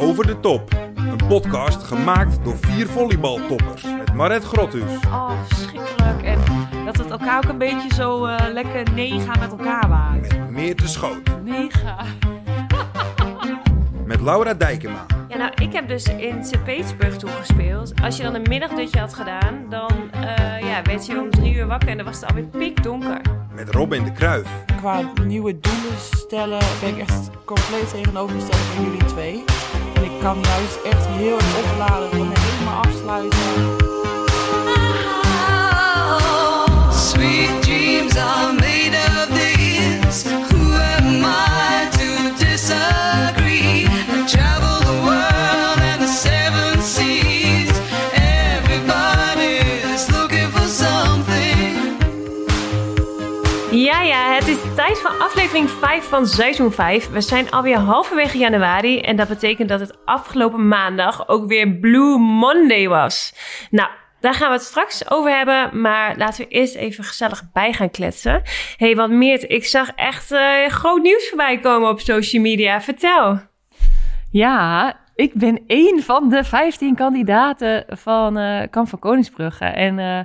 Over de Top. Een podcast gemaakt door vier volleybaltoppers. Met Maret Grothuus, Oh, verschrikkelijk. En dat het elkaar ook een beetje zo eh, lekker nega met elkaar waren. met Meerte Schoot, Nega. met Laura Dijkema, Ja, nou, ik heb dus in Sint-Petersburg toegespeeld. Als je dan een middagdutje had gedaan, dan eh, ja, werd je om drie uur wakker en dan was het alweer pikdonker. met Robin de Kruif, Qua nieuwe doelen stellen ben ik echt compleet tegenovergesteld van jullie twee. Ik kan juist echt heel erg opladen, gewoon helemaal afsluiten. Sweet dreams are het is tijd voor aflevering 5 van seizoen 5. We zijn alweer halverwege januari en dat betekent dat het afgelopen maandag ook weer Blue Monday was. Nou, daar gaan we het straks over hebben, maar laten we eerst even gezellig bij gaan kletsen. Hé, hey, wat Meert, ik zag echt eh, groot nieuws voorbij komen op social media. Vertel. Ja, ik ben één van de 15 kandidaten van eh Kamp van Koningsbrugge. En eh,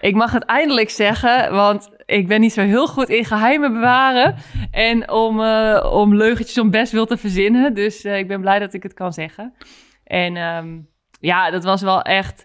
ik mag het eindelijk zeggen, want ik ben niet zo heel goed in geheimen bewaren. En om, eh, om leugentjes om best wil te verzinnen. Dus eh, ik ben blij dat ik het kan zeggen. En ehm, ja, dat was wel echt...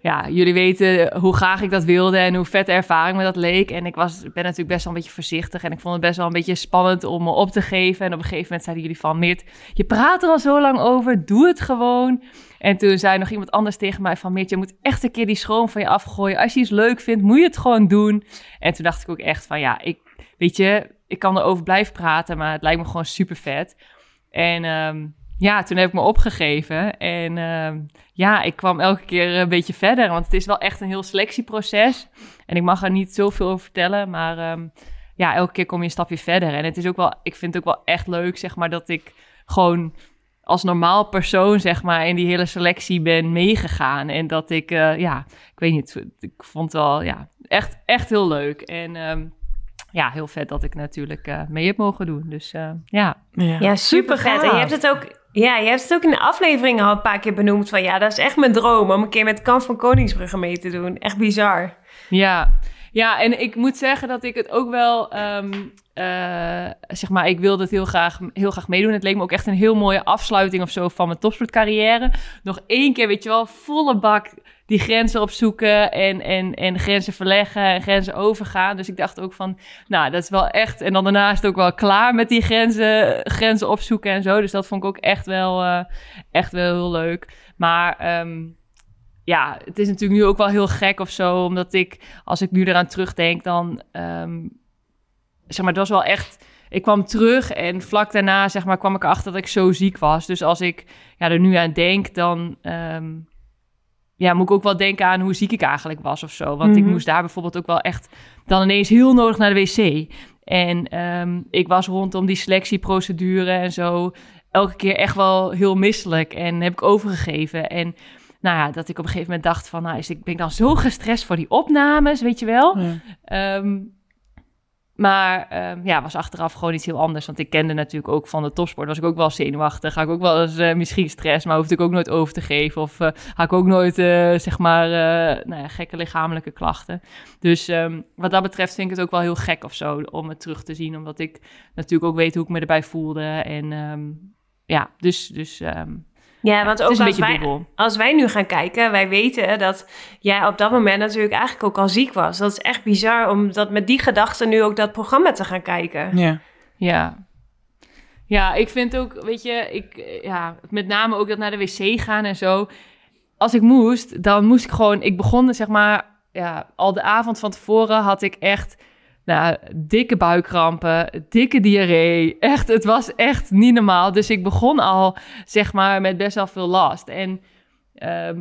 Ja, jullie weten hoe graag ik dat wilde en hoe vet de ervaring me dat leek. En ik was, ben natuurlijk best wel een beetje voorzichtig. En ik vond het best wel een beetje spannend om me op te geven. En op een gegeven moment zeiden jullie van... Meert, je praat er al zo lang over, doe het gewoon. En toen zei nog iemand anders tegen mij van... Je moet echt een keer die schroom van je afgooien. Als je iets leuk vindt, moet je het gewoon doen. En toen dacht ik ook echt van... Ja, ik, weet je, ik kan erover blijven praten, maar het lijkt me gewoon super vet. En... ehm, ja, toen heb ik me opgegeven. En ehm, ja, ik kwam elke keer een beetje verder. Want het is wel echt een heel selectieproces. En ik mag er niet zoveel over vertellen. Maar ehm, ja, elke keer kom je een stapje verder. En het is ook wel, ik vind het ook wel echt leuk, zeg maar, dat ik gewoon als normaal persoon, zeg maar, in die hele selectie ben meegegaan. En dat ik, eh, ja, ik weet niet, ik vond het wel, ja, echt, echt heel leuk. En ehm, ja, heel vet dat ik natuurlijk eh, mee heb mogen doen. Dus eh, ja, Ja, super vet. En je hebt het ook. Ja, je hebt het ook in de aflevering al een paar keer benoemd van ja, dat is echt mijn droom om een keer met Kamp van Koningsbrugge mee te doen. Echt bizar. Ja, ja, en ik moet zeggen dat ik het ook wel, ehm, eh, zeg maar, ik wilde het heel graag, heel graag meedoen. Het leek me ook echt een heel mooie afsluiting of zo van mijn topsportcarrière. Nog één keer, weet je wel, volle bak die grenzen opzoeken en, en, en grenzen verleggen en grenzen overgaan. Dus ik dacht ook van, nou, dat is wel echt. En dan daarna is het ook wel klaar met die grenzen, grenzen opzoeken en zo. Dus dat vond ik ook echt wel, eh, echt wel heel leuk. Maar ehm, ja, het is natuurlijk nu ook wel heel gek of zo, omdat ik, als ik nu eraan terugdenk, dan, ehm, zeg maar, dat was wel echt, ik kwam terug en vlak daarna, zeg maar, kwam ik erachter dat ik zo ziek was. Dus als ik ja, er nu aan denk, dan, ehm, ja, moet ik ook wel denken aan hoe ziek ik eigenlijk was of zo. Want ik Mhm. moest daar bijvoorbeeld ook wel echt dan ineens heel nodig naar de wc. En ehm, ik was rondom die selectieprocedure en zo elke keer echt wel heel misselijk en heb ik overgegeven. En nou ja, dat ik op een gegeven moment dacht van, nou, is, ik ben dan zo gestrest voor die opnames, weet je wel? Ja. Ehm, maar ehm, ja, was achteraf gewoon iets heel anders. Want ik kende natuurlijk ook van de topsport. Was ik ook wel zenuwachtig. Ga ik ook wel eens eh, misschien stress, maar hoefde ik ook nooit over te geven. Of eh had ik ook nooit, eh, zeg maar, nou ja, gekke lichamelijke klachten. Dus ehm, wat dat betreft vind ik het ook wel heel gek of zo om het terug te zien. Omdat ik natuurlijk ook weet hoe ik me erbij voelde. En ja, dus, dus Ja, want het ook is een als beetje wij, als wij nu gaan kijken, wij weten dat jij op dat moment natuurlijk eigenlijk ook al ziek was. Dat is echt bizar om dat met die gedachten nu ook dat programma te gaan kijken. Ja. Ja. Ja, ik vind ook, weet je, ik, eh, ja, met name ook dat naar de wc gaan en zo. Als ik moest, dan moest ik gewoon, ik begon zeg maar, ja, al de avond van tevoren had ik echt, nou, dikke buikkrampen, dikke diarree. Echt, het was echt niet normaal. Dus ik begon al, zeg maar, met best wel veel last. En, ehm,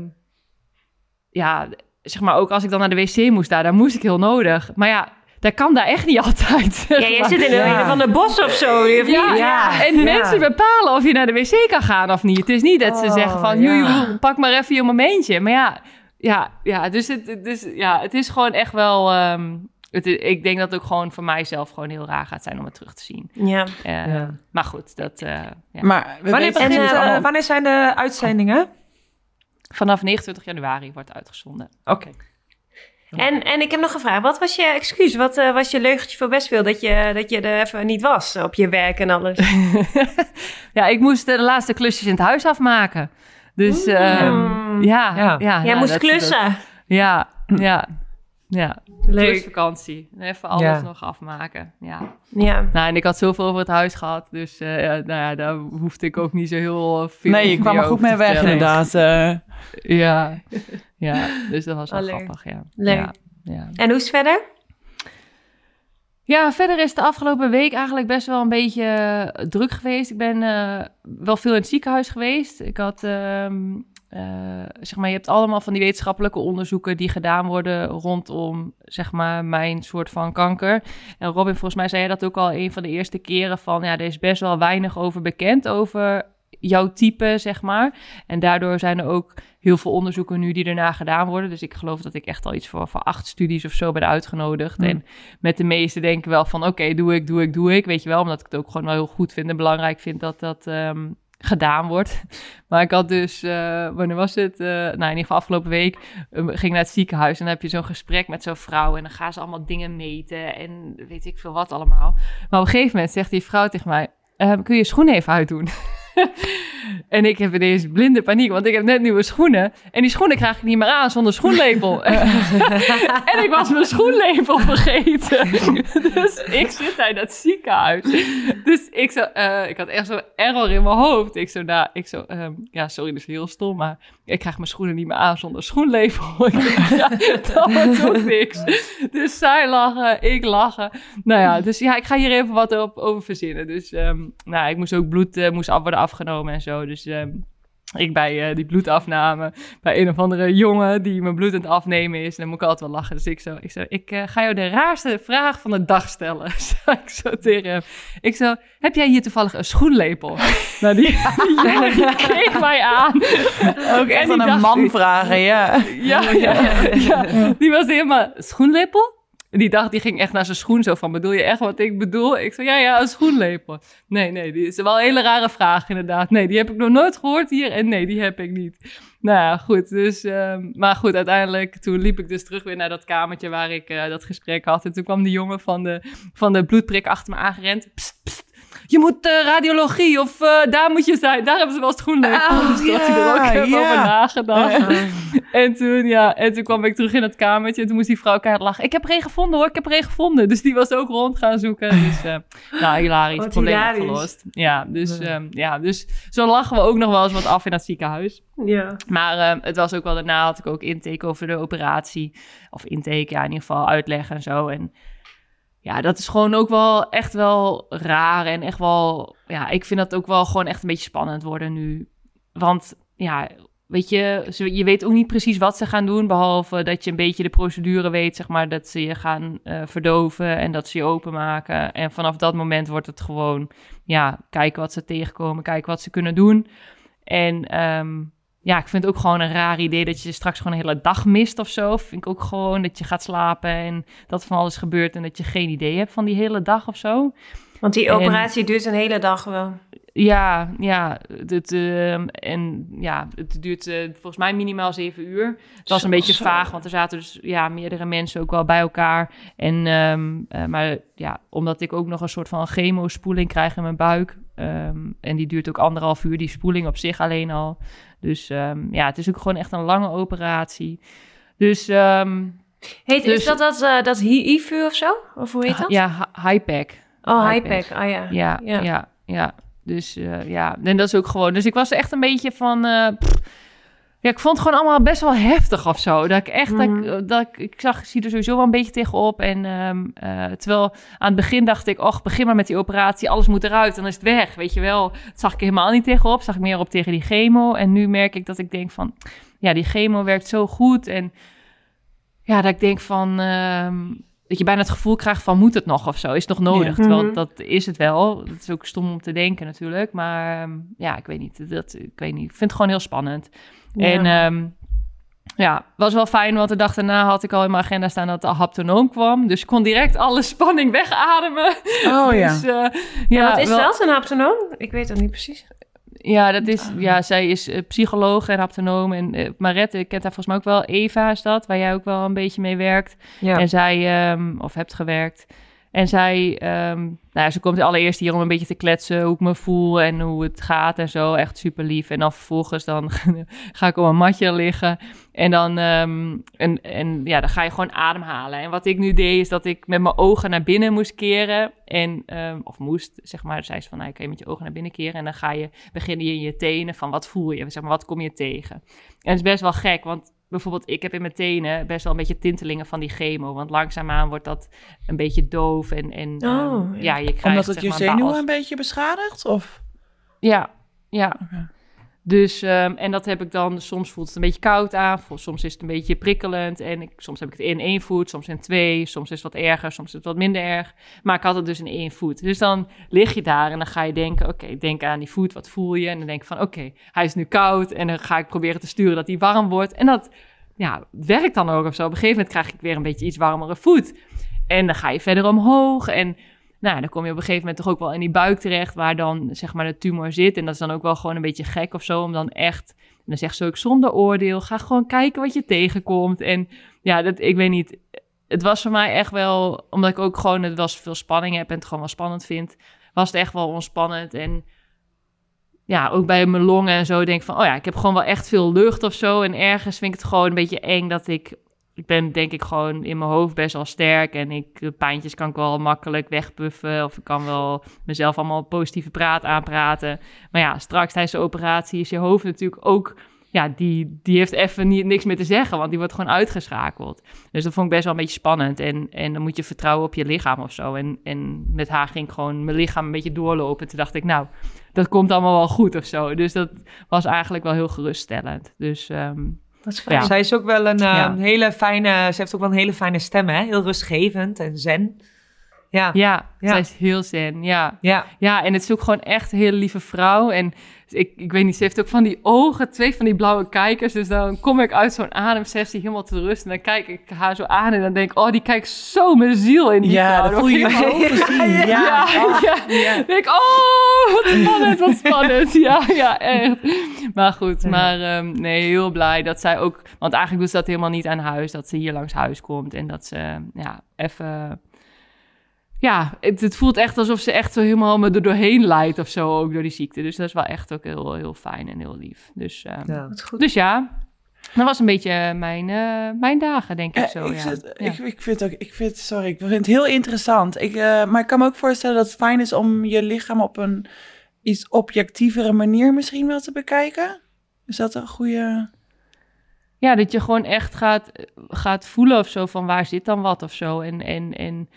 ja, zeg maar, ook als ik dan naar de wc moest daar, daar moest ik heel nodig. Maar ja, dat kan daar echt niet altijd. Ja, jij maar. zit in een, Ja. van de bos of zo. Of Ja, niet? ja. en Ja. mensen bepalen of je naar de wc kan gaan of niet. Het is niet dat ze Oh, zeggen van, joe, pak maar even je momentje. Maar ja, ja, ja, dus, het, dus ja, het is gewoon echt wel... ehm, het, ik denk dat het ook gewoon voor mijzelf gewoon heel raar gaat zijn om het terug te zien. Ja. Eh, Ja. Maar goed, dat, eh, ja. Maar we Wanneer, weten begint, niet eh, allemaal- wanneer zijn de uitzendingen? vanaf 29 januari wordt uitgezonden. Oké. En, en ik heb nog gevraagd, wat was je excuus? Wat was je leugentje voor best veel dat je, dat je er even niet was op je werk en alles? ja, ik moest de laatste klusjes in het huis afmaken. Dus ehm, ja, ja. Ja. Jij moest dat- klussen. dat- ja, ja, ja. Leuk. Klusvakantie. Even alles Ja. nog afmaken. Ja. Ja. Nou, en ik had zoveel over het huis gehad. Dus eh, nou ja, daar hoefde ik ook niet zo heel veel Nee, je kwam er goed mee weg vertellen. inderdaad. eh. Ja, ja, dus dat was wel Oh, grappig, ja. Leuk. Ja, ja. En hoe is het verder? Ja, verder is de afgelopen week eigenlijk best wel een beetje eh, druk geweest. Ik ben eh, wel veel in het ziekenhuis geweest. Ik had, ehm, eh, zeg maar, je hebt allemaal van die wetenschappelijke onderzoeken die gedaan worden rondom, zeg maar, mijn soort van kanker. En Robin, volgens mij zei jij dat ook al een van de eerste keren van, ja, er is best wel weinig over bekend over jouw type, zeg maar. En daardoor zijn er ook heel veel onderzoeken nu die erna gedaan worden. Dus ik geloof dat ik echt al iets voor, voor acht studies of zo ben uitgenodigd. Hmm. En met de meeste denken wel van, oké, doe ik, doe ik, doe ik. Weet je wel, omdat ik het ook gewoon wel heel goed vind en belangrijk vind dat dat ehm, gedaan wordt. Maar ik had dus, eh, wanneer was het? Eh, nou, in ieder geval afgelopen week eh, ging ik naar het ziekenhuis. En dan heb je zo'n gesprek met zo'n vrouw. En dan gaan ze allemaal dingen meten en weet ik veel wat allemaal. Maar op een gegeven moment zegt die vrouw tegen mij, ehm, kun je je schoenen even uitdoen? en ik heb ineens blinde paniek, want ik heb net nieuwe schoenen. En die schoenen krijg ik niet meer aan zonder schoenlepel. en ik was mijn schoenlepel vergeten. dus ik zit daar in dat ziekenhuis. Dus ik, zo, eh, ik had echt zo'n error in mijn hoofd. Ik zo, nou, ik zo, ehm, ja, sorry, dat is heel stom, maar ik krijg mijn schoenen niet meer aan zonder schoenlepel. Ja, dat wordt ook niks. Dus zij lachen, ik lachen. Nou ja, dus ja, ik ga hier even wat op, over verzinnen. Dus ehm, nou, ik moest ook bloed eh, moest af worden afgenomen en zo. Dus ehm, ik bij eh, die bloedafname, bij een of andere jongen die mijn bloed aan het afnemen is. En dan moet ik altijd wel lachen. Dus ik zo, ik, zo, ik eh, ga jou de raarste vraag van de dag stellen. Ik zo tegen hem. Ik zo, heb jij hier toevallig een schoenlepel? nou, die, die jongen die keek mij aan. Ook echt aan een man vragen, ja. Ja, ja, ja, die was helemaal schoenlepel. Die dacht, die ging echt naar zijn schoen zo van, bedoel je echt wat ik bedoel? Ik zei, ja, ja, een schoenlepel. Nee, nee, die is wel een hele rare vraag inderdaad. Nee, die heb ik nog nooit gehoord hier en nee, die heb ik niet. Nou ja, goed, dus, ehm, maar goed, uiteindelijk, toen liep ik dus terug weer naar dat kamertje waar ik eh, dat gesprek had. En toen kwam die jongen van de, van de bloedprik achter me aangerend. Je moet eh, radiologie of eh, daar moet je zijn. Daar hebben ze wel schoenlepel. Oh, dus dat hij er ook ja. over nagedacht. En toen, ja, en toen kwam ik terug in het kamertje en toen moest die vrouw keihard lachen. Ik heb er een gevonden hoor, ik heb er een gevonden. Dus die was ook rond gaan zoeken. Dus, eh nou, hilarisch. Wat probleem hilarisch. opgelost. Ja, dus, ehm, ja, dus zo lachen we ook nog wel eens wat af in het ziekenhuis. Ja. Maar ehm, het was ook wel daarna had ik ook intake over de operatie. Of intake, ja, in ieder geval uitleggen en zo. En ja, dat is gewoon ook wel echt wel raar. En echt wel, ja, ik vind dat ook wel gewoon echt een beetje spannend worden nu. Want ja, weet je, je weet ook niet precies wat ze gaan doen. Behalve dat je een beetje de procedure weet, zeg maar, dat ze je gaan eh, verdoven en dat ze je openmaken. En vanaf dat moment wordt het gewoon, ja, kijken wat ze tegenkomen, kijken wat ze kunnen doen. En ehm, ja, ik vind het ook gewoon een raar idee dat je straks gewoon een hele dag mist of zo. Vind ik ook gewoon dat je gaat slapen en dat van alles gebeurt en dat je geen idee hebt van die hele dag of zo. Want die En- operatie duurt een hele dag wel. Ja, ja, het, ehm, en ja, het duurt eh, volgens mij minimaal zeven uur. Het was een beetje vaag, want er zaten dus ja, meerdere mensen ook wel bij elkaar. En, ehm, eh, maar ja, omdat ik ook nog een soort van chemospoeling krijg in mijn buik. ehm, en die duurt ook anderhalf uur, die spoeling op zich alleen al. Dus ehm, ja, het is ook gewoon echt een lange operatie. Dus um, Heet, Dus- Is dat dat, eh, dat of zo? Of hoe heet dat? ja, hi- high-pack. oh, Hypack. HiPack. Oh ja. Ja, Ja. ja, ja. Dus eh, ja, en dat is ook gewoon. Dus ik was echt een beetje van. eh, pff, ja, ik vond het gewoon allemaal best wel heftig of zo. Dat ik echt, dat, ik, dat ik, ik zag, ik zie er sowieso wel een beetje tegenop. En eh, terwijl aan het begin dacht ik, och, begin maar met die operatie, alles moet eruit, dan is het weg, weet je wel. Dat zag ik helemaal niet tegenop, zag ik meer op tegen die chemo. En nu merk ik dat ik denk van, ja, die chemo werkt zo goed. En ja, dat ik denk van, ehm, dat je bijna het gevoel krijgt van, moet het nog of zo? Is het nog nodig? Ja. Terwijl Mhm. dat is het wel. Dat is ook stom om te denken natuurlijk. Maar ehm, ja, ik weet niet. Dat, ik weet niet. Ik vind het gewoon heel spannend. Ja. En ehm, Ja, was wel fijn, want de dag daarna had ik al in mijn agenda staan dat de haptonoom kwam. Dus ik kon direct alle spanning wegademen. Oh ja. Dus, eh, Ja, wat is wel- dat, een haptonoom? Ik weet dat niet precies. Ja, dat is, ja, zij is eh, psycholoog en haptonoom. En eh Marette kent haar volgens mij ook wel. Eva is dat, waar jij ook wel een beetje mee werkt. Ja. En zij, ehm, of hebt gewerkt. En zij, ehm, nou, ze komt allereerst hier om een beetje te kletsen hoe ik me voel en hoe het gaat en zo. Echt super lief. En dan vervolgens dan ga ik op een matje liggen. En dan, ehm, en, en ja, dan ga je gewoon ademhalen. En wat ik nu deed, is dat ik met mijn ogen naar binnen moest keren. En, ehm, of moest, zeg maar, zei ze van, nou, kan je met je ogen naar binnen keren. En dan ga je, beginnen je in je tenen van, wat voel je? Zeg maar, wat kom je tegen? En het is best wel gek, want bijvoorbeeld ik heb in mijn tenen best wel een beetje tintelingen van die chemo. Want langzaamaan wordt dat een beetje doof en, en Oh, ehm, ja. je krijgt Omdat het zeg je maar, zenuwen een beetje beschadigt? Of? Ja, ja. Dus, ehm, en dat heb ik dan, soms voelt het een beetje koud aan, soms is het een beetje prikkelend. En ik, soms heb ik het in één voet, soms in twee, soms is het wat erger, soms is het wat minder erg. Maar ik had het dus in één voet. Dus dan lig je daar en dan ga je denken, oké, denk aan die voet, wat voel je? En dan denk ik van, oké, hij is nu koud en dan ga ik proberen te sturen dat hij warm wordt. En dat, ja, werkt dan ook of zo. Op een gegeven moment krijg ik weer een beetje iets warmere voet. En dan ga je verder omhoog en nou, dan kom je op een gegeven moment toch ook wel in die buik terecht, waar dan zeg maar de tumor zit. En dat is dan ook wel gewoon een beetje gek of zo, om dan echt, en dan zegt ze ook zonder oordeel, ga gewoon kijken wat je tegenkomt. En ja, dat, ik weet niet, het was voor mij echt wel, omdat ik ook gewoon het was veel spanning heb en het gewoon wel spannend vind, was het echt wel ontspannend. En ja, ook bij mijn longen en zo denk ik van, oh ja, ik heb gewoon wel echt veel lucht of zo. En ergens vind ik het gewoon een beetje eng dat ik ik ben denk ik gewoon in mijn hoofd best wel sterk. En ik, de pijntjes kan ik wel makkelijk wegpuffen. Of ik kan wel mezelf allemaal positieve praat aanpraten. Maar ja, straks tijdens de operatie is je hoofd natuurlijk ook... Ja, die, die heeft even niet, niks meer te zeggen, want die wordt gewoon uitgeschakeld. Dus dat vond ik best wel een beetje spannend. En, en dan moet je vertrouwen op je lichaam of zo. En, en met haar ging ik gewoon mijn lichaam een beetje doorlopen. Toen dacht ik, nou, dat komt allemaal wel goed of zo. Dus dat was eigenlijk wel heel geruststellend. Dus ehm, Dat is fijn. Ja. Zij is ook wel een eh, Ja. hele fijne, ze heeft ook wel een hele fijne stem, hè? Heel rustgevend en zen. Ja, ja, Ja. zij is heel zen, ja. ja. Ja, en het is ook gewoon echt een hele lieve vrouw. En ik, ik weet niet, ze heeft ook van die ogen, twee van die blauwe kijkers. Dus dan kom ik uit zo'n ademsessie helemaal te rust. En dan kijk ik haar zo aan en dan denk ik, oh, die kijkt zo mijn ziel in die Ja, vrouw. dat voel je ogen zien. Ja, Ja, oh, ja. Dan denk ik, oh, wat spannend, wat spannend. Ja, ja, echt. Maar goed, maar ehm, nee, heel blij dat zij ook... Want eigenlijk doet ze dat helemaal niet aan huis, dat ze hier langs huis komt. En dat ze, ja, even... Ja, het, het voelt echt alsof ze echt zo helemaal me er doorheen leidt of zo, ook door die ziekte. Dus dat is wel echt ook heel, heel fijn en heel lief. Dus, ehm, Ja. Dat is goed. dus ja, dat was een beetje mijn, eh, mijn dagen, denk ik Eh, zo. ik, ja. ik, ik vind ook, ik vind, sorry, ik vind het heel interessant. Ik, eh, maar ik kan me ook voorstellen dat het fijn is om je lichaam op een iets objectievere manier misschien wel te bekijken. Is dat een goede... Ja, dat je gewoon echt gaat, gaat voelen of zo van waar zit dan wat of zo. En, en, en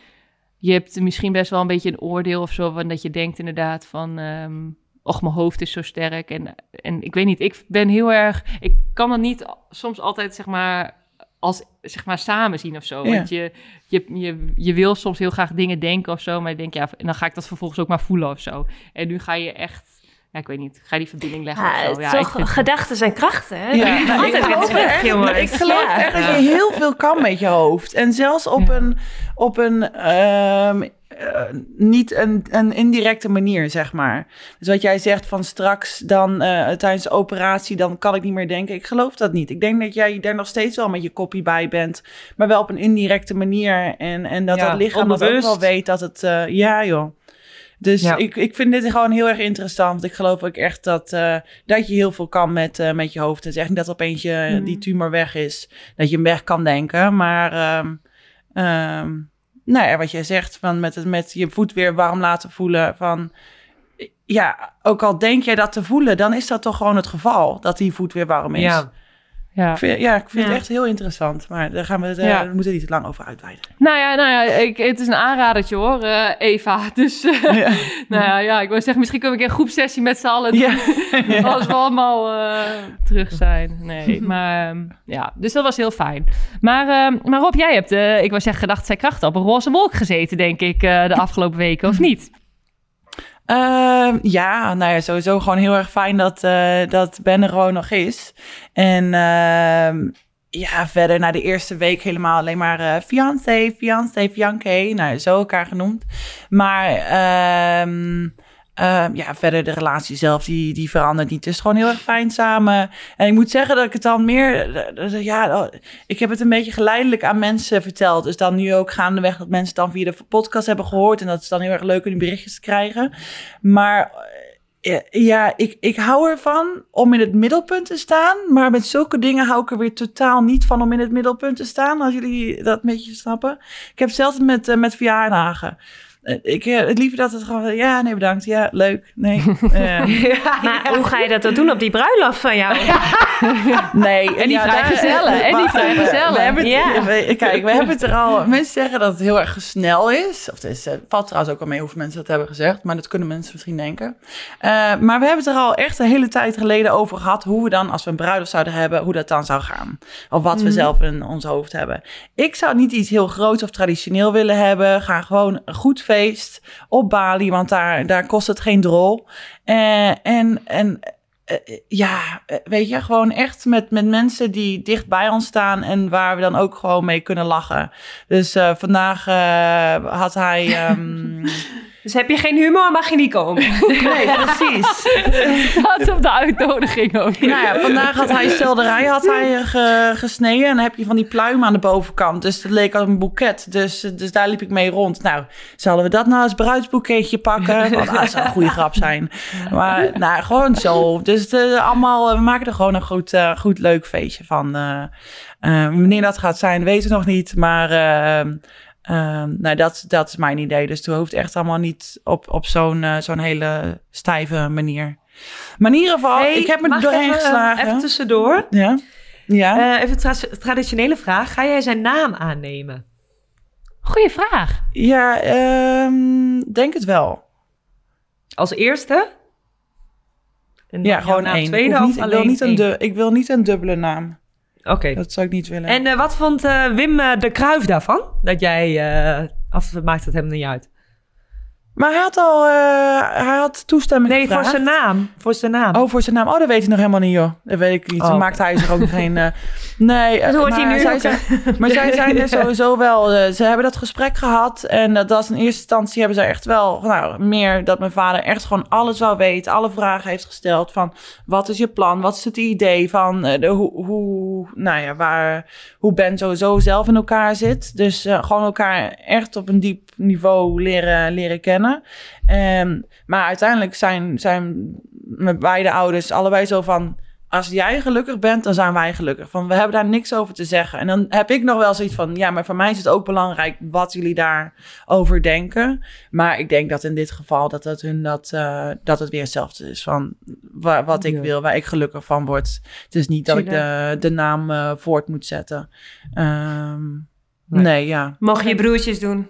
je hebt misschien best wel een beetje een oordeel of zo, van dat je denkt inderdaad van, ehm och, mijn hoofd is zo sterk. En, en ik weet niet, ik ben heel erg, ik kan dat niet soms altijd zeg maar als zeg maar samen zien of zo. Ja. Want je, je, je, je wil soms heel graag dingen denken of zo, maar je denkt ja, en dan ga ik dat vervolgens ook maar voelen of zo. En nu ga je echt, ja, ik weet niet, ga je die verbinding leggen Ja, of zo. Ja, toch, vind- gedachten zijn krachten, hè? Ja, ik altijd geloof echt- jongens. Ik geloof Ja. echt dat je heel veel kan met je hoofd. En zelfs op Ja. een, op een ehm, eh, niet een, een indirecte manier, zeg maar. Dus wat jij zegt van straks dan eh, tijdens de operatie, dan kan ik niet meer denken. Ik geloof dat niet. Ik denk dat jij daar nog steeds wel met je koppie bij bent, maar wel op een indirecte manier. En, en dat Ja, dat lichaam dat ook wel weet dat het, eh, ja joh. Dus Ja. ik, ik vind dit gewoon heel erg interessant. Want ik geloof ook echt dat, eh, dat je heel veel kan met, eh, met je hoofd. Het is echt niet dat opeens je, Mhm. die tumor weg is. Dat je hem weg kan denken. Maar ehm, ehm, nou ja, wat jij zegt, van met, het, met je voet weer warm laten voelen. Van, ja, ook al denk jij dat te voelen, dan is dat toch gewoon het geval. Dat die voet weer warm is. Ja. Ja. Ik vind, ja, ik vind Ja. het echt heel interessant. Maar daar gaan we het, eh, we moeten niet te lang over uitweiden. Nou ja, nou ja ik, het is een aanradertje hoor, eh, Eva. Dus eh, Ja. nou ja, ja, ik wil zeggen, misschien kunnen we een keer een groepsessie met z'n allen doen. Ja. Als we allemaal eh, terug zijn. Nee, maar ehm, ja, dus dat was heel fijn. Maar, ehm, maar Rob, jij hebt, eh, ik wou zeggen, gedacht zij kracht op een roze wolk gezeten, denk ik, eh, de afgelopen weken, of niet? Ehm, ja, nou ja, sowieso gewoon heel erg fijn dat, eh, dat Ben er gewoon nog is. En ehm, ja, verder na de eerste week helemaal alleen maar eh fiancé, fiancé, fiancé. Nou, zo elkaar genoemd. Maar ehm, ehm, ja, verder de relatie zelf, die, die verandert niet. Het is gewoon heel erg fijn samen. En ik moet zeggen dat ik het dan meer... Ja, ik heb het een beetje geleidelijk aan mensen verteld. Dus dan nu ook gaandeweg dat mensen dan via de podcast hebben gehoord. En dat is dan heel erg leuk om die berichtjes te krijgen. Maar eh, ja, ik, ik hou ervan om in het middelpunt te staan. Maar met zulke dingen hou ik er weer totaal niet van om in het middelpunt te staan. Als jullie dat een beetje snappen. Ik heb zelfs met, eh, met verjaardagen. Eh, Ik, eh, het liever dat het gewoon, ja, nee, bedankt. Ja, leuk. Nee. eh, Maar hoe ga je dat dan doen op die bruiloft van jou? nee. En die ja, vrijgezellen, en die vrijgezellen. We hebben het, Ja. we- kijk, we hebben het er al... Mensen zeggen dat het heel erg snel is. Of het is, eh, valt trouwens ook al mee hoeveel mensen dat hebben gezegd. Maar dat kunnen mensen misschien denken. Eh, maar we hebben het er al echt een hele tijd geleden over gehad... hoe we dan, als we een bruiloft zouden hebben... hoe dat dan zou gaan. Of wat we zelf in ons hoofd hebben. Ik zou niet iets heel groots of traditioneel willen hebben. Ga gewoon een goed feest op Bali... want daar, daar kost het geen drol. Eh, en... en eh, ja, eh, weet je, gewoon echt met, met mensen die dicht bij ons staan en waar we dan ook gewoon mee kunnen lachen. Dus vandaag had hij. ehm, Dus heb je geen humor, mag je niet komen. nee, precies. staat op de uitnodiging ook. Nou ja, vandaag had hij stelderij had hij, eh, ge- gesneden. En dan heb je van die pluimen aan de bovenkant. Dus het leek als een boeket. Dus, dus daar liep ik mee rond. Nou, zouden we dat nou als bruidsboeketje pakken? Want dat zou een goede grap zijn. Maar nou, gewoon zo. Dus eh, allemaal, eh, we maken er gewoon een goed, eh, goed leuk feestje van. Wanneer dat gaat zijn, weten we nog niet. Maar eh, eh, nou, dat, dat is mijn idee. Dus het hoeft echt allemaal niet op, op zo'n eh, zo'n hele stijve manier. Maar in ieder geval, Hey, ik heb me er doorheen even, geslagen. Even tussendoor. Ja. Ja. Eh, even een tra- traditionele vraag. Ga jij zijn naam aannemen? Goeie vraag. ja, ehm, denk het wel. Als eerste? En Ja, gewoon één. Tweede ik, niet, ik, wil alleen niet een één? du- ik wil niet een dubbele naam. Oké. Dat zou ik niet willen. En eh, wat vond eh, Wim eh, de Kruif daarvan? Dat jij... eh af maakt het hem niet uit. Maar hij had al eh, hij had toestemming Nee, voor gevraagd. zijn naam. Voor zijn naam. Oh, voor zijn naam. Oh, dat weet hij nog helemaal niet, joh. Dat weet ik niet. Oh, Toen maakte hij zich ook geen... eh, nee. Dat hoort hij maar nu zij zijn, Maar zij zijn er sowieso wel... eh, ze hebben dat gesprek gehad. En dat was in eerste instantie hebben zij echt wel... Nou, meer dat mijn vader echt gewoon alles wou weten. Alle vragen heeft gesteld van... Wat is je plan? Wat is het idee van... eh, de, hoe, hoe... Nou ja, waar... Hoe Ben sowieso zelf in elkaar zit. Dus eh, gewoon elkaar echt op een diep niveau leren, leren kennen. Ehm, maar uiteindelijk zijn, zijn mijn beide ouders allebei zo van... Als jij gelukkig bent, dan zijn wij gelukkig. Van, we hebben daar niks over te zeggen. En dan heb ik nog wel zoiets van... Ja, maar voor mij is het ook belangrijk wat jullie daarover denken. Maar ik denk dat in dit geval dat het, hun dat, eh, dat het weer hetzelfde is. Van wa- wat ik Ja. wil, waar ik gelukkig van word. Het is niet dat ik de, de naam eh, voort moet zetten. Nee. nee, ja. Mogen je broertjes doen.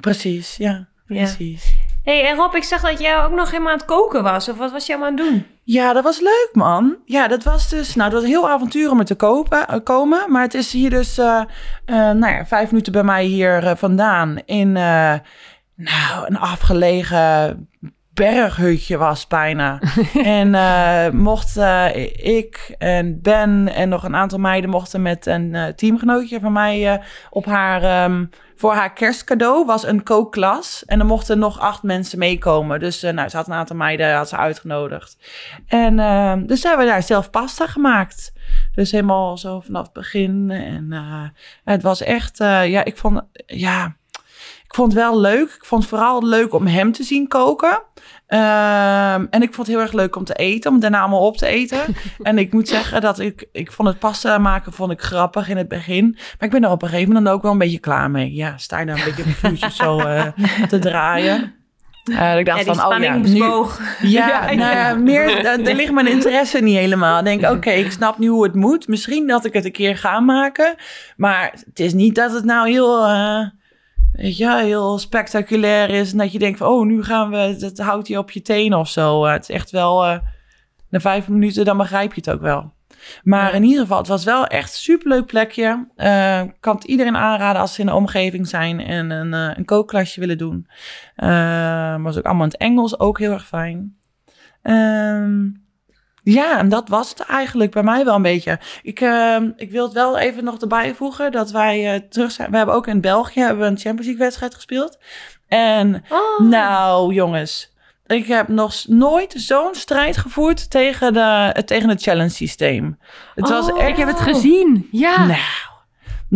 Precies, ja. Ja. Precies. hey, en Rob, ik zag dat jij ook nog helemaal aan het koken was. Of wat was je allemaal aan het doen? Ja, dat was leuk, man. Ja, dat was dus... Nou, dat was een heel avontuur om er te kopen, eh, komen. Maar het is hier dus... eh, nou ja, vijf minuten bij mij hier vandaan. In, nou, een afgelegen berghutje was bijna. en eh, mocht ik en Ben en nog een aantal meiden... mochten met een teamgenootje van mij op haar... ehm, voor haar kerstcadeau was een kookklas. En er mochten nog acht mensen meekomen. Dus eh, nou, ze had een aantal meiden had ze uitgenodigd. En ehm, dus hebben we daar zelf pasta gemaakt. Dus helemaal zo vanaf het begin. En eh, het was echt, eh, ja, ik vond, ja, ik vond het wel leuk. Ik vond het vooral leuk om hem te zien koken. Ehm, en ik vond het heel erg leuk om te eten, om daarna allemaal op te eten. en ik moet zeggen dat ik, ik vond het pasta maken vond ik grappig in het begin. Maar ik ben er op een gegeven moment ook wel een beetje klaar mee. Ja, sta je daar een beetje op een vuurtje zo eh, te draaien. Eh, ik dacht Ja, van, oh ja, nu, bewoog. ja, nou ja, meer, daar daar ligt mijn interesse niet helemaal. Ik denk, oké, ik snap nu hoe het moet. Misschien dat ik het een keer ga maken. Maar het is niet dat het nou heel, eh, weet je, heel spectaculair is. En dat je denkt van, oh, nu gaan we, dat houdt je op je tenen of zo. Eh, het is echt wel, eh, na vijf minuten, dan begrijp je het ook wel. Maar in ieder geval, het was wel echt een superleuk plekje. Ik kan het iedereen aanraden als ze in de omgeving zijn en een, een kookklasje willen doen. Was ook allemaal in het Engels, ook heel erg fijn. Ehm, Ja, en dat was het eigenlijk bij mij wel een beetje. Ik, eh, ik wil het wel even nog erbij voegen dat wij eh, terug zijn. We hebben ook in België hebben we een Champions League wedstrijd gespeeld. En Oh. nou, jongens, ik heb nog nooit zo'n strijd gevoerd tegen, de, tegen het challenge systeem. Het was Oh. echt Ik heb het gezien. Ja. nou,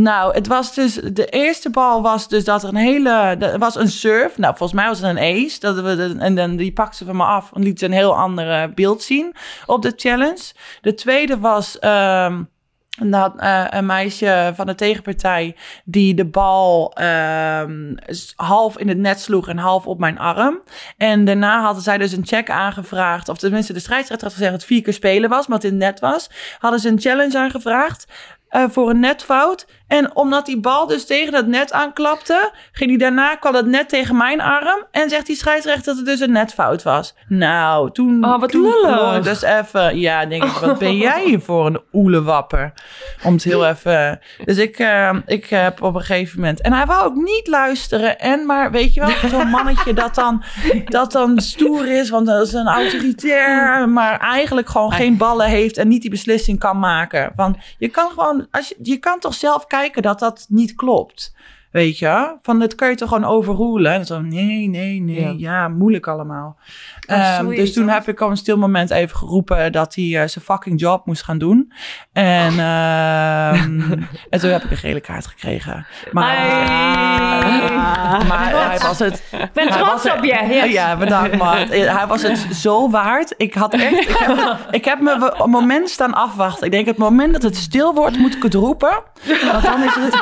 nou, het was dus. De eerste bal was dus dat er een hele. Er was een surf. Nou, volgens mij was het een ace. Dat we en dan die pakte ze van me af en liet ze een heel ander beeld zien op de challenge. De tweede was. ehm, dat, eh, een meisje van de tegenpartij die de bal ehm, half in het net sloeg en half op mijn arm. En daarna hadden zij dus een check aangevraagd. Of tenminste, de scheidsrechter had gezegd dat het vier keer spelen was, maar het in het net was. Hadden ze een challenge aangevraagd eh, voor een netfout. En omdat die bal dus tegen dat net aanklapte, ging die daarna, kwam dat net tegen mijn arm. En zegt die scheidsrechter dat het dus een netfout was. Nou, toen... Oh, wat lullig. Dus even, ja, denk ik, wat ben jij hier voor een oelewapper? Om het heel even... Dus ik, eh, ik heb op een gegeven moment... En hij wou ook niet luisteren. En maar, weet je wel, zo'n mannetje dat dan, dat dan stoer is. Want dat is een autoritair. Maar eigenlijk gewoon geen ballen heeft en niet die beslissing kan maken. Want je kan gewoon... Als je, je kan toch zelf kijken dat dat niet klopt. Weet je? Van, dat kan je toch gewoon overroelen. En zo, nee, nee, nee. Ja. Ja, moeilijk allemaal. Oh, Ehm, dus toen heb ik op een stil moment even geroepen dat hij eh, zijn fucking job moest gaan doen. En, ehm, en toen heb ik een gele kaart gekregen. Maar, maar hij was het. Ik ben was trots op je. Ja. Bedankt man. Hij was het zo waard. Ik had echt. Ik heb, ik heb me een moment staan afwachten. Ik denk, het moment dat het stil wordt, moet ik het roepen. Want dan is het.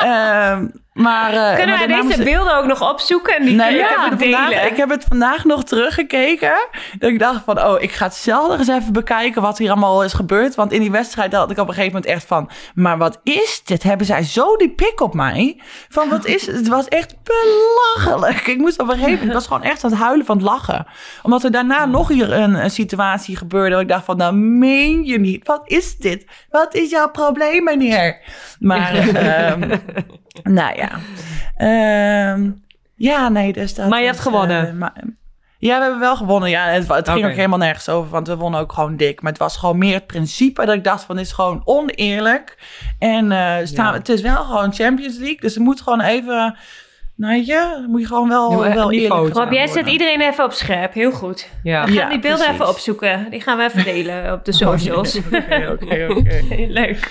um, maar, eh, Kunnen wij moest deze beelden ook nog opzoeken en die Nee, kunnen ik, we heb het delen? vandaag, ik heb het vandaag nog teruggekeken. Dat ik dacht van, oh, ik ga het zelf nog eens even bekijken wat hier allemaal is gebeurd. Want in die wedstrijd had ik op een gegeven moment echt van... Maar wat is dit? Hebben zij zo die pik op mij? Van, wat is het? Het was echt belachelijk. Ik moest op een gegeven moment... Ik was gewoon echt aan het huilen van het lachen. Omdat er daarna nog hier een, een situatie gebeurde... waar ik dacht van, nou meen je niet. Wat is dit? Wat is jouw probleem, meneer? Maar, ehm, nou ja... Ehm, ja, nee, dus dat Maar je hebt gewonnen. eh, maar- ja, we hebben wel gewonnen. Ja, het, het ging ook helemaal nergens over, want we wonnen ook gewoon dik. Maar het was gewoon meer het principe dat ik dacht van, dit is gewoon oneerlijk. En eh, staan, Ja. het is wel gewoon Champions League, dus er moet gewoon even, nou je, moet je gewoon wel, Ja, wel eerlijk Rob, jij zet iedereen even op scherp. Heel goed. Ja. We gaan Ja, die beelden precies. even opzoeken. Die gaan we even delen op de socials. Oké, oké, oké. Leuk.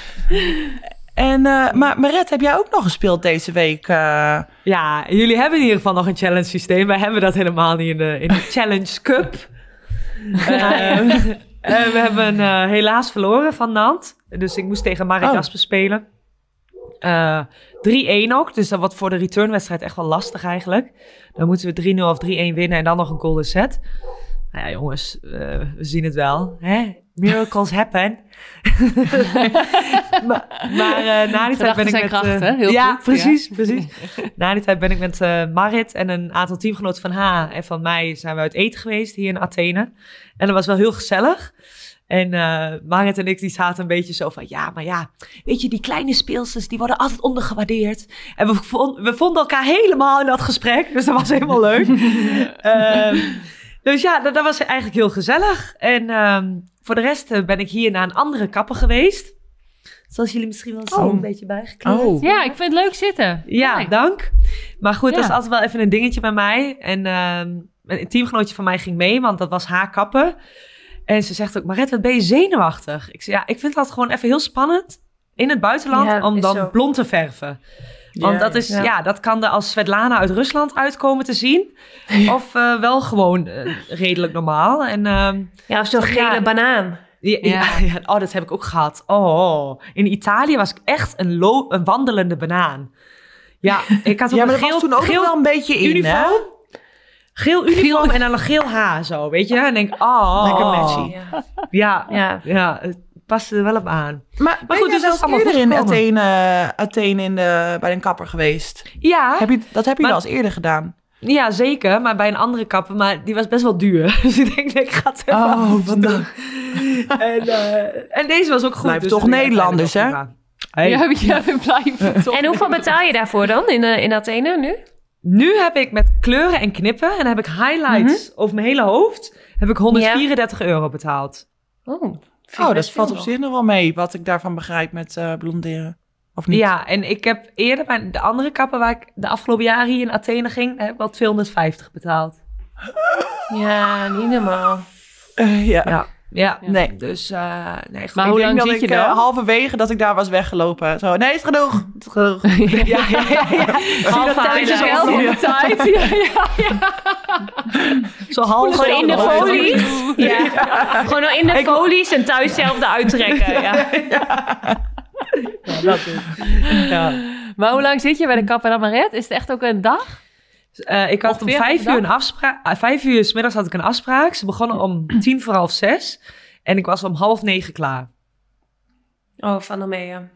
En, eh, maar Maret, heb jij ook nog gespeeld deze week? eh? Ja, jullie hebben in ieder geval nog een challenge systeem. Wij hebben dat helemaal niet in de, in de Challenge Cup. Eh, we hebben helaas verloren van Nant. Dus ik moest tegen Mark Oh. Jasper spelen. Eh 3-1 ook, dus dat wordt voor de returnwedstrijd echt wel lastig eigenlijk. Dan moeten we 3-0 of 3-1 winnen en dan nog een golden set. Nou ja, jongens, we zien het wel. Hè? Miracles happen. maar maar eh, na die tijd ben ik zijn met... kracht, eh, ja, goed, precies, precies. Na die tijd ben ik met eh, Marit en een aantal teamgenoten van haar en van mij zijn we uit eten geweest hier in Athene. En dat was wel heel gezellig. En Marit en ik die zaten een beetje zo van, ja, maar ja, weet je, die kleine speelsters, die worden altijd ondergewaardeerd. En we, vond- we vonden elkaar helemaal in dat gesprek, dus dat was helemaal leuk. Dus ja, dat, dat was eigenlijk heel gezellig. En ehm, voor de rest eh, ben ik hier naar een andere kapper geweest. Zoals jullie misschien wel zien, Oh. een beetje bijgekleurd. Oh. Ja, ik vind het leuk zitten. Ja, Kijk. dank. Maar goed, dat is altijd wel even een dingetje bij mij. En ehm, een teamgenootje van mij ging mee, want dat was haar kappen. En ze zegt ook, Maret, wat ben je zenuwachtig? Ik zei, ja, ik vind dat gewoon even heel spannend in het buitenland Ja, om dan zo. blond te verven. Want Ja, dat is, ja. ja. dat kan er als Svetlana uit Rusland uitkomen te zien. Of eh, wel gewoon eh, redelijk normaal. En ehm, Ja, of zo'n gele Ja. banaan. ja, ja. Oh, dat heb ik ook gehad. Oh, in Italië was ik echt een, lo- een wandelende banaan. Ja, ik had ook Ja, maar een dat geel, was toen ook geel nog wel een beetje in, hè? uniform. Geel uniform en dan een geel haar zo, weet je? En denk, oh. Lekker matchy. Ja. Ja, ja. Paste er wel op aan. Maar, maar goed, goed, dus dat is allemaal eerder in goed gekomen. Athene, Athene in de, bij een kapper geweest. Ja, Heb je, dat heb je Maar- wel eens eerder gedaan. ja, zeker. Maar bij een andere kapper, maar die was best wel duur. Dus ik denk, nee, ik ga het even Oh, vandaag. doen. En, eh, en deze was ook goed. Blijven dus toch Nederlanders. Hey. Ja, ja, we blijven toch. En hoeveel betaal je daarvoor dan in, eh, in Athene nu? Nu heb ik met kleuren en knippen en dan heb ik highlights over mijn hele hoofd. Heb ik 134 euro betaald. Oh, Oh, dat valt op nog. zich nog wel mee, wat ik daarvan begrijp met eh, blonderen. Of niet? Ja, en ik heb eerder bij de andere kapper waar ik de afgelopen jaren hier in Athene ging, heb ik wel 250 betaald. Ja, niet normaal. Eh, ja. Ja. Ja, Nee. Dus, eh nee, goed. Maar ik hoe denk lang dat zit ik je eh, dan? halverwege dat ik daar was weggelopen. Zo, nee, is genoeg. Het is genoeg. ja, ja, ja, ja. Half highlight. wel de tijd. Ja, ja. Zo half Gewoon in de folies. Ja. Gewoon al in de folies en thuis zelf eruit trekken. Ja. Ja, dat is. Ja. Maar hoe lang zit je bij de en Amaret? Is het echt ook een dag? Eh, ik had om vijf uur een afspraak. ah, vijf uur s middags had ik een afspraak. Ze begonnen om tien voor half zes. En ik was om half negen klaar. Oh, van de mee, ja.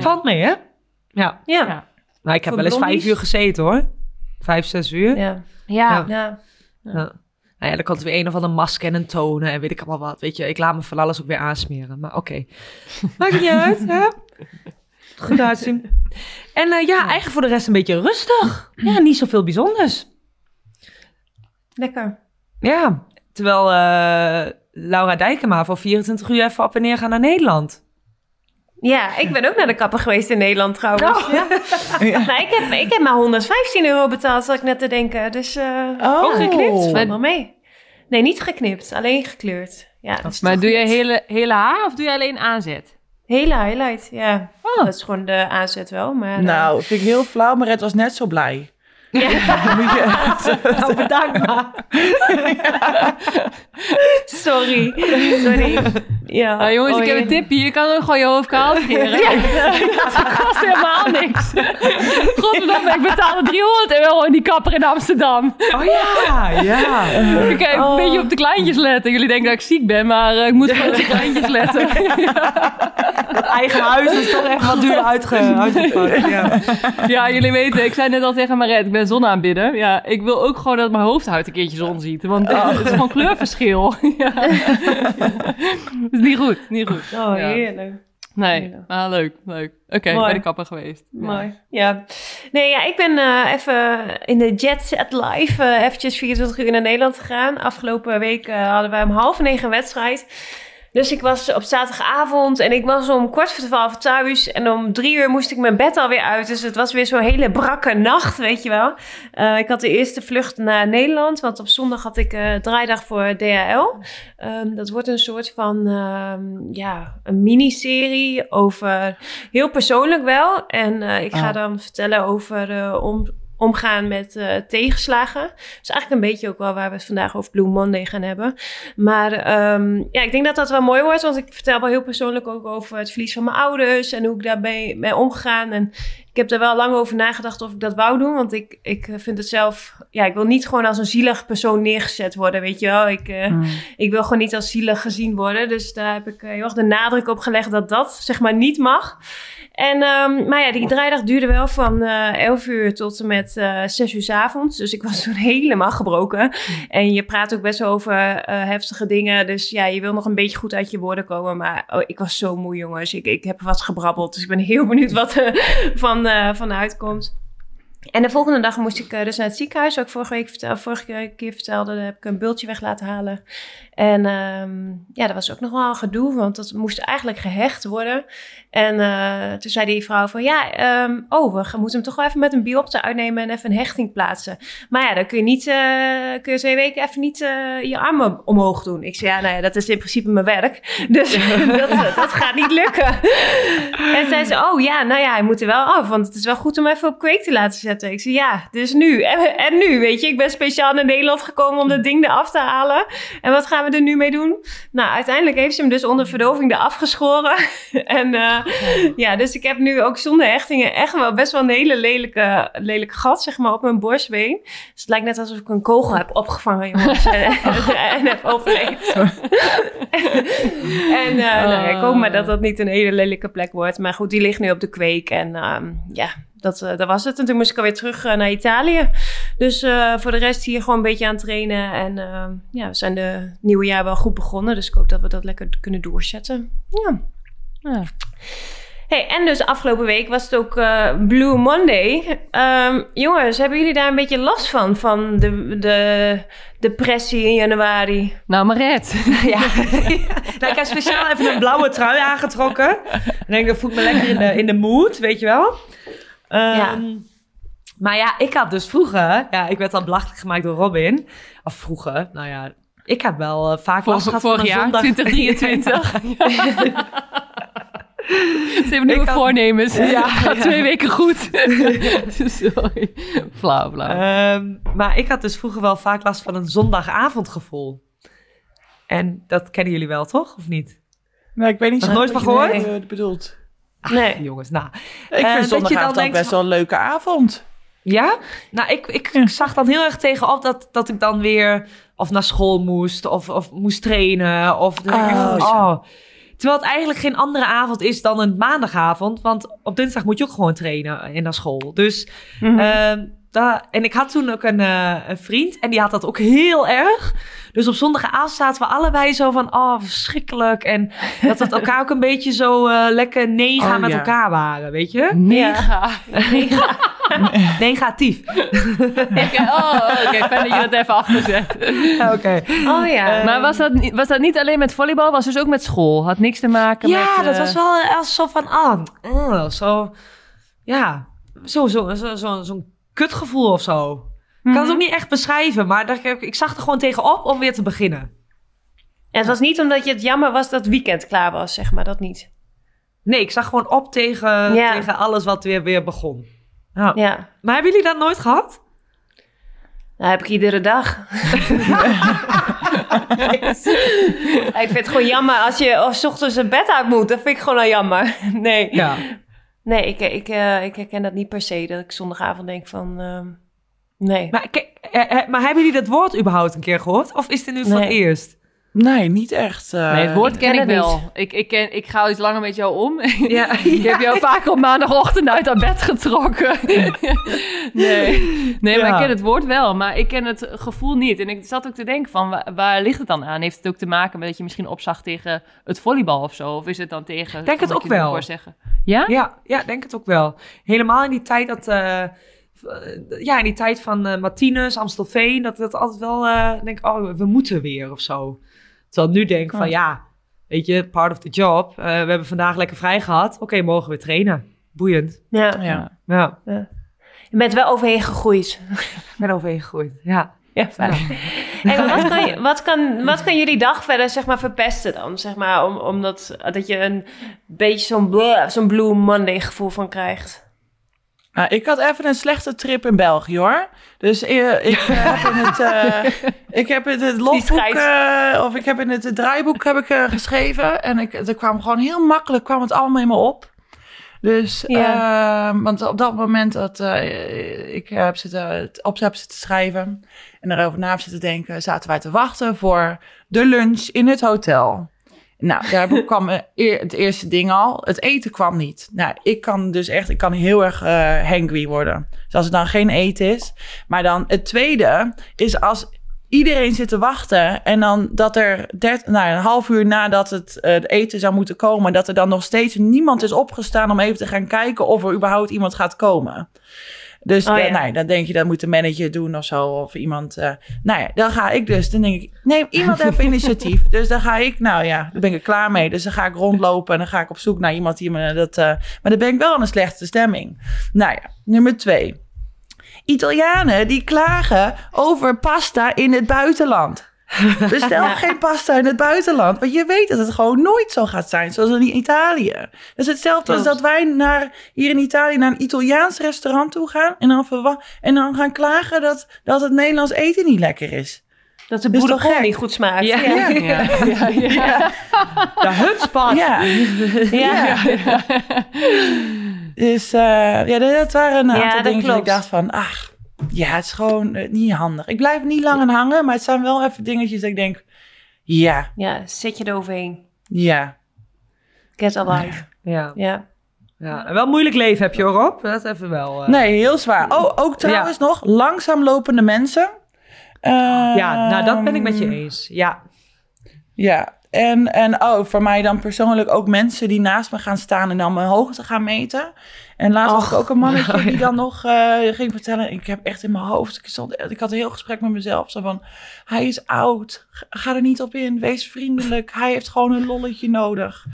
Valt mee, hè? Ja. Ja. Ja. Nou, ik heb wel eens vijf uur gezeten, hoor. Vijf, zes uur. Ja. Ja. ja. Ja. Nou ja, dan komt er weer een of andere masker en een tonen en weet ik allemaal wat. Weet je, ik laat me van alles ook weer aansmeren. Maar oké. Maakt het niet uit, hè? Goed uitzien. En eh, ja, eigenlijk voor de rest een beetje rustig. Ja, niet zoveel bijzonders. Lekker. Ja, terwijl eh, Laura Dijkema voor 24 uur even op en neer gaan naar Nederland. Ja, ik ben ook naar de kapper geweest in Nederland trouwens. Ja. Ja. Nou, ik heb, ik heb maar 115 euro betaald, zat ik net te denken. Dus eh Oh. ook geknipt, valt Maar- wel mee. Nee, niet geknipt, alleen gekleurd. Ja, dat is Maar toch doe je hele, hele haar of doe je alleen aanzet? Hele highlight, ja. Oh. Dat is gewoon de aanzet wel, maar... eh, Nou, vind ik heel flauw, maar het was net zo blij. Moet je- Nou, bedankt maar. Sorry, sorry. Ja. Nou jongens, Oh, ik heb een ja. tipje. Je kan ook gewoon je hoofd kaal scheren. Dat kost helemaal niks. Godverdomme, ik betaalde 300 euro in die kapper in Amsterdam. Oh ja, ja. Ik heb een beetje op de kleintjes letten. Jullie denken dat ik ziek ben, maar eh, ik moet gewoon op de kleintjes letten. Het eigen huis is toch echt wat duur uitge, uitgepakt. Ja. Ja, jullie weten, ik zei net al tegen Maret, ik ben zonaanbidder. Ja, ik wil ook gewoon dat mijn hoofdhuid een keertje zon ziet. Want eh, het is gewoon kleurverschil. Ja. Het is niet goed, niet goed. Oh, heerlijk. Nee, maar leuk, leuk. Oké, bij de kapper geweest. Mooi. Ja. Nee, ja, ik ben eh, even in de Jet Set Live eh, eventjes 24 uur naar Nederland gegaan. Afgelopen week eh, hadden wij om half negen een wedstrijd. Dus ik was op zaterdagavond en ik was om kwart voor twaalf thuis. En om drie uur moest ik mijn bed alweer uit. Dus het was weer zo'n hele brakke nacht, weet je wel. Eh, ik had de eerste vlucht naar Nederland. Want op zondag had ik eh draaidag voor DHL. Ehm, dat wordt een soort van, ehm, ja, een miniserie over... Heel persoonlijk wel. En eh, ik ga Oh. dan vertellen over om, omgaan met eh, tegenslagen. Dus eigenlijk een beetje ook wel waar we het vandaag over Blue Monday gaan hebben. Maar ehm, ja, ik denk dat dat wel mooi wordt. Want ik vertel wel heel persoonlijk ook over het verlies van mijn ouders. En hoe ik daarbij ben omgegaan. En heb er wel lang over nagedacht of ik dat wou doen. Want ik, ik vind het zelf... Ja, ik wil niet gewoon als een zielig persoon neergezet worden, weet je wel. Ik, eh, Hmm. ik wil gewoon niet als zielig gezien worden. Dus daar heb ik eh, heel erg de nadruk op gelegd dat dat zeg maar niet mag. En, ehm, maar ja, die draaidag duurde wel van eh 11 uur tot en met eh 6 uur 's avonds. Dus ik was toen helemaal gebroken. En je praat ook best over heftige dingen. Dus ja, je wil nog een beetje goed uit je woorden komen. Maar oh, ik was zo moe, jongens. Ik, ik heb wat gebrabbeld. Dus ik ben heel benieuwd wat van, eh van uitkomt. En de volgende dag moest ik eh, dus naar het ziekenhuis. Ik vorige week vorige keer vertelde, heb ik een bultje weg laten halen. En ehm, ja, dat was ook nog wel een gedoe, want dat moest eigenlijk gehecht worden. En eh, toen zei die vrouw van, ja, ehm, oh, we moeten hem toch wel even met een biopte uitnemen en even een hechting plaatsen. Maar ja, dan kun je niet, eh, kun je twee weken even niet eh, je armen omhoog doen. Ik zei, ja, nou ja, dat is in principe mijn werk. Dus dat, dat gaat niet lukken. En zei ze, oh ja, nou ja, hij moet er wel af, want het is wel goed om even op kweek te laten zetten. Ik zei, ja, dus nu. En, en nu, weet je, ik ben speciaal naar Nederland gekomen om dat ding eraf te halen. En wat gaan we er nu mee doen? Nou, uiteindelijk heeft ze hem dus onder verdoving eraf geschoren. en eh, ja, dus ik heb nu ook zonder hechtingen echt wel best wel een hele lelijke, lelijke gat, zeg maar, op mijn borstbeen. Dus het lijkt net alsof ik een kogel heb opgevangen, jongens. en, en heb overleefd. en eh, nou, ik hoop maar dat dat niet een hele lelijke plek wordt. Maar goed, die ligt nu op de kweek. En ehm, ja, dat, eh, dat was het. En toen moest ik alweer terug eh, naar Italië. Dus eh, voor de rest hier gewoon een beetje aan trainen. En ja, we zijn de nieuwe jaar wel goed begonnen. Dus ik hoop dat we dat lekker kunnen doorzetten. Ja. Ja. Hey, en dus afgelopen week was het ook Blue Monday. Ehm, jongens, hebben jullie daar een beetje last van? Van de, de depressie in januari? Nou, Maret. Ja. nou, ik heb speciaal even een blauwe trui aangetrokken. En denk, dat voel ik me lekker in de, in de mood, weet je wel. Ehm, Ja. Maar ja, ik had dus vroeger... Ja, ik werd al belachelijk gemaakt door Robin. Of vroeger, nou ja... Ik heb wel eh, vaak last Vorig, gehad van vorig jaar, zondag... 2023. Ze hebben nieuwe had- voornemens. Ja, Ja, gaat ja. twee weken goed. Sorry. Flauw, flauw. Ehm, maar ik had dus vroeger wel vaak last van een zondagavondgevoel. En dat kennen jullie wel, toch? Of niet? Nou, ik weet niet Nog nooit wat van gehoord? eh, Nee. Jongens, nou. Ik Eh, vind je zondagavond dan ook best wel een leuke avond. Ja? Nou, ik, ik zag dan heel erg tegenop dat, dat ik dan weer of naar school moest of, of moest trainen. Of Oh, oh. Terwijl het eigenlijk geen andere avond is dan een maandagavond. Want op dinsdag moet je ook gewoon trainen en naar school. Dus, Mhm. ehm, da- en ik had toen ook een, eh, een vriend en die had dat ook heel erg. Dus op zondagavond zaten we allebei zo van, oh, verschrikkelijk. En dat we het elkaar ook een beetje zo eh, lekker nega Oh, met ja. elkaar waren, weet je? Mega. Negatief. Oké, oh, oké. Fijn dat je dat even afgezet. Oké. Oh ja. Maar was dat, niet- was dat niet alleen met volleybal? Was dus ook met school? Had niks te maken met... Ja, dat eh, was wel als zo van, ah, eh, zo, ja, zo, zo, zo, zo, zo'n kutgevoel of zo. Ik kan het ook niet echt beschrijven, maar dat, ik, ik zag er gewoon tegenop om weer te beginnen. En het was niet omdat je het jammer was dat het weekend klaar was, zeg maar. Dat niet. Nee, ik zag gewoon op tegen, Ja. tegen alles wat weer, weer begon. Ja. Ja. Maar hebben jullie dat nooit gehad? Dat heb ik iedere dag. ik vind het gewoon jammer als je of 's ochtends een bed uit moet. Dat vind ik gewoon al jammer. Nee, Ja. Nee ik, ik, eh, ik herken dat niet per se. Dat ik zondagavond denk van... ehm, nee. Maar, kijk, eh, eh, maar hebben jullie dat woord überhaupt een keer gehoord? Of is dit nu voor het eerst? Nee, niet echt. eh, Nee, het woord ken ik wel. Ik, ik, ken, ik ga iets langer met jou om. Ja. ik heb jou vaak op maandagochtend uit haar bed getrokken. nee, nee maar ik ken het woord wel. Maar ik ken het gevoel niet. En ik zat ook te denken van, waar, waar ligt het dan aan? Heeft het ook te maken met dat je misschien opzag tegen het volleybal of zo? Of is het dan tegen... Denk het ook wel. Zeggen? Ja? Ja, ja, denk het ook wel. Helemaal in die tijd dat... eh, eh, ja, in die tijd van eh Martinez, Amstelveen... dat dat altijd wel... eh denk oh, we moeten weer of zo. Terwijl ik nu denk van, ja... Weet je, part of the job. Eh, we hebben vandaag lekker vrij gehad. Oké, mogen we trainen. Boeiend. Ja. Ja. Ja, Je bent wel overheen gegroeid. ik ben overheen gegroeid. Ja. Ja, fijn. Hey, maar wat, kan je, wat, kan, wat kan jullie dag verder zeg maar, verpesten dan? Zeg maar, om, omdat dat je een beetje zo'n zo'n Blue Monday gevoel van krijgt. Nou, ik had even een slechte trip in België hoor. Dus eh, ik eh, heb in het, eh, ik heb in het logboek, eh, of ik heb in het draaiboek heb ik, eh, geschreven. En ik, er kwam gewoon heel makkelijk, kwam het allemaal in me op. Dus, Ja. eh, want op dat moment dat eh, ik heb zitten, op heb zitten schrijven en erover na heb zitten denken, zaten wij te wachten voor de lunch in het hotel. Nou, daar kwam eh, het eerste ding al. Het eten kwam niet. Nou, ik kan dus echt, ik kan heel erg eh hangry worden. Dus als er dan geen eten is. Maar dan het tweede is als iedereen zit te wachten en dan dat er dert, nou, een half uur nadat het, eh, het eten zou moeten komen, dat er dan nog steeds niemand is opgestaan om even te gaan kijken of er überhaupt iemand gaat komen. Dus Oh, ja. nou, dan denk je dat moet de manager doen of zo. Of iemand. eh, nou ja, dan ga ik dus. Dan denk ik, neem iemand even initiatief. Dus dan ga ik, nou ja, dan ben ik er klaar mee. Dus dan ga ik rondlopen en dan ga ik op zoek naar iemand die me dat. eh, maar dan ben ik wel in een slechte stemming. Nou ja, nummer twee. Italianen die klagen over pasta in het buitenland. Bestel geen pasta in het buitenland. Want je weet dat het gewoon nooit zo gaat zijn zoals in Italië. Dat is hetzelfde als dat wij naar, hier in Italië naar een Italiaans restaurant toe gaan. En dan, verwa- en dan gaan klagen dat, dat het Nederlands eten niet lekker is. Dat de boerenkool niet goed smaakt. Ja. ja. Ja, ja, ja. De hutspot. Ja. Ja. Dus eh, ja, dat waren een Ja, aantal dat dingen dat ik dacht van... Ach, ja, het is gewoon eh, niet handig. Ik blijf niet lang aan hangen, maar het zijn wel even dingetjes dat ik denk... Ja, ja, zet je eroverheen. ja. Get alive. Ja. Ja. ja. En wel een moeilijk leven heb je, hoor, Rob. Dat even wel. eh. Nee, heel zwaar. Oh, ook trouwens nog, langzaam lopende mensen. Ja, nou, dat ben ik met je Ehm, eens. Ja. Ja, En, en oh, voor mij dan persoonlijk ook mensen die naast me gaan staan en dan mijn hoogte gaan meten. En laatst was ik ook een mannetje die dan nog eh, ging vertellen. Ik heb echt in mijn hoofd, ik, stond, ik had een heel gesprek met mezelf. Zo van, hij is oud, ga er niet op in, wees vriendelijk. Hij heeft gewoon een lolletje nodig.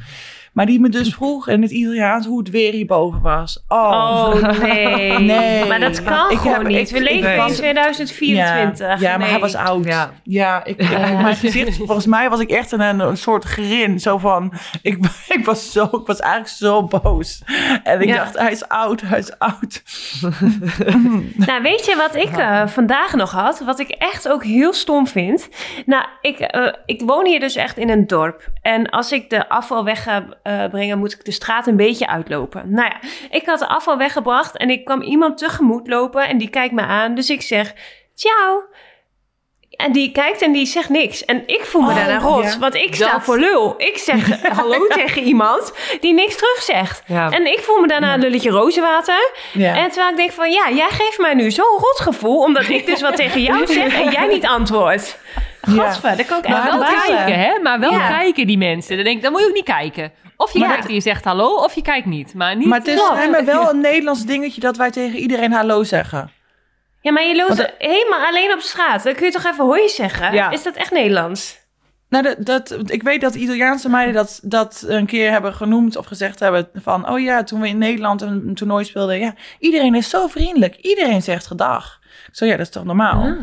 Maar die me dus vroeg in het Italiaans hoe het weer hierboven was. Oh, Oh nee. Nee. Maar dat kan Ik gewoon heb- niet. ik- We leven in was- 2024. Ja, ja maar Nee. hij was oud. Ja. Ja, ik, mijn gezicht, volgens mij was ik echt een, een soort grin. Zo van, ik, ik, was zo, ik was eigenlijk zo boos. En ik Ja. dacht, hij is oud, hij is oud. Nou, weet je wat ik eh, vandaag nog had? Wat ik echt ook heel stom vind. Nou, ik, eh, ik woon hier dus echt in een dorp. En als ik de afval weg ga eh, brengen, moet ik de straat een beetje uitlopen. Nou ja, ik had de afval weggebracht en ik kwam iemand tegemoet lopen en die kijkt me aan. Dus ik zeg, ciao. En die kijkt en die zegt niks. En ik voel me Oh, daarna rot, ja. want ik sta Dat- voor lul. Ik zeg hallo tegen iemand die niks terug zegt. Ja. En ik voel me daarna een lulletje rozenwater. Ja. En terwijl ik denk van, ja, jij geeft mij nu zo'n rotgevoel... omdat ik dus wat tegen jou zeg en jij niet antwoordt. Gadver, daar kan ik echt Maar wel wel kijken, hè? Maar wel Ja. kijken die mensen. Dan denk ik, dan moet je ook niet kijken. Of je Maar kijkt dat- en je zegt hallo, of je kijkt niet. Maar niet... maar het is schijnbaar wel een Nederlands dingetje dat wij tegen iedereen hallo zeggen. Ja, maar je loopt Want- helemaal alleen op straat. Dan kun je toch even hoi zeggen? Ja. Is dat echt Nederlands? Nou, dat, dat, ik weet dat Italiaanse meiden dat, dat een keer hebben genoemd of gezegd hebben van... Oh ja, toen we in Nederland een, een toernooi speelden. Ja, iedereen is zo vriendelijk. Iedereen zegt gedag. Zo ja, dat is toch normaal?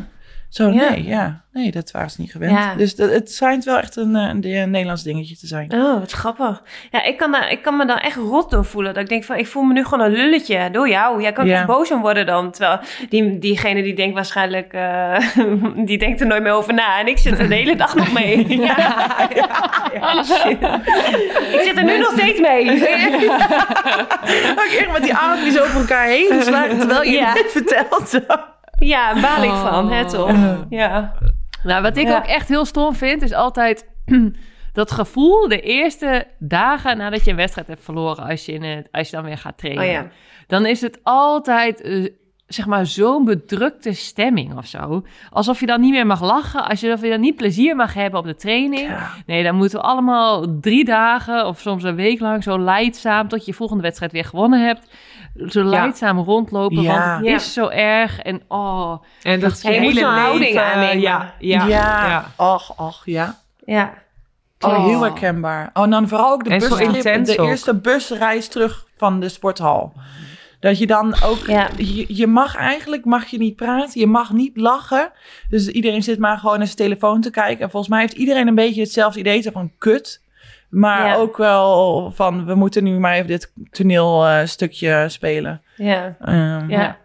Zo Ja. nee, ja. Nee, dat waren ze niet gewend. Ja. Dus dat, het schijnt wel echt een, eh, een, een Nederlands dingetje te zijn. Oh, wat grappig. Ja, ik kan, daar, ik kan me dan echt rot door voelen. Dat ik denk van, ik voel me nu gewoon een lulletje door jou. Jij kan Ja. boos om worden dan. Terwijl die, diegene die denkt waarschijnlijk, eh, die denkt er nooit meer over na. En ik zit er de hele dag nog mee. Ja. ik zit er nu nog steeds mee. Ook echt met die armpjes over elkaar heen slagen terwijl je het vertelt. Ja, baal ik van, hè Oh. toch? Ja. Nou, wat ik Ja. ook echt heel stom vind, is altijd dat gevoel de eerste dagen nadat je een wedstrijd hebt verloren, als je, in het, als je dan weer gaat trainen. Oh ja. Dan is het altijd, eh, zeg maar, zo'n bedrukte stemming of zo. Alsof je dan niet meer mag lachen, als je, of je dan niet plezier mag hebben op de training. Nee, dan moeten we allemaal drie dagen of soms een week lang zo leidzaam, tot je volgende wedstrijd weer gewonnen hebt. Zo leidzaam rondlopen, Ja. want het Ja. is zo erg. En oh, En dat is moet zo'n houding aannemen. Ja, ja, ja. Och, och, ja. Ja. Oh, Oh. heel herkenbaar. Oh, en dan vooral ook de En zo bustrip, intens de ook. eerste busreis terug van de sporthal. Dat je dan ook, Ja. je, je mag eigenlijk mag je niet praten, je mag niet lachen. Dus iedereen zit maar gewoon naar zijn telefoon te kijken. En volgens mij heeft iedereen een beetje hetzelfde idee zo van kut. Maar Ja. ook wel van, we moeten nu maar even dit toneelstukje stukje spelen. Ja. Ehm, Ja.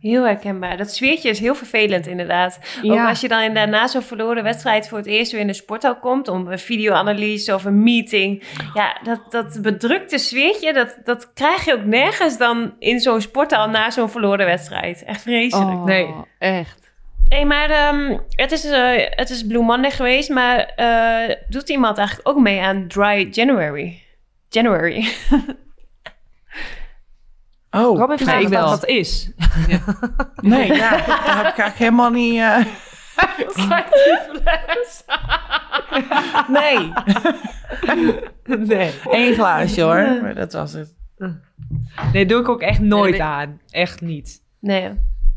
Heel herkenbaar. Dat sfeertje is heel vervelend inderdaad. Ook Ja. als je dan daarna zo'n verloren wedstrijd voor het eerst weer in de sporthal komt... om een videoanalyse of een meeting. Ja, dat, dat bedrukte sfeertje, dat, dat krijg je ook nergens dan in zo'n sporthal... na zo'n verloren wedstrijd. Echt vreselijk. oh, Nee. echt. Hé, maar ehm, het, is, eh, het is Blue Monday geweest... maar eh, doet iemand eigenlijk ook mee aan Dry January? January. Oh, Rob heeft Nee, ik wat wel. dat is. nee, ja, dat heb ik eigenlijk helemaal niet... eh, nee, Nee. één glaasje hoor. Maar dat was het. Nee, doe ik ook echt nooit Nee, aan. Echt niet. Nee.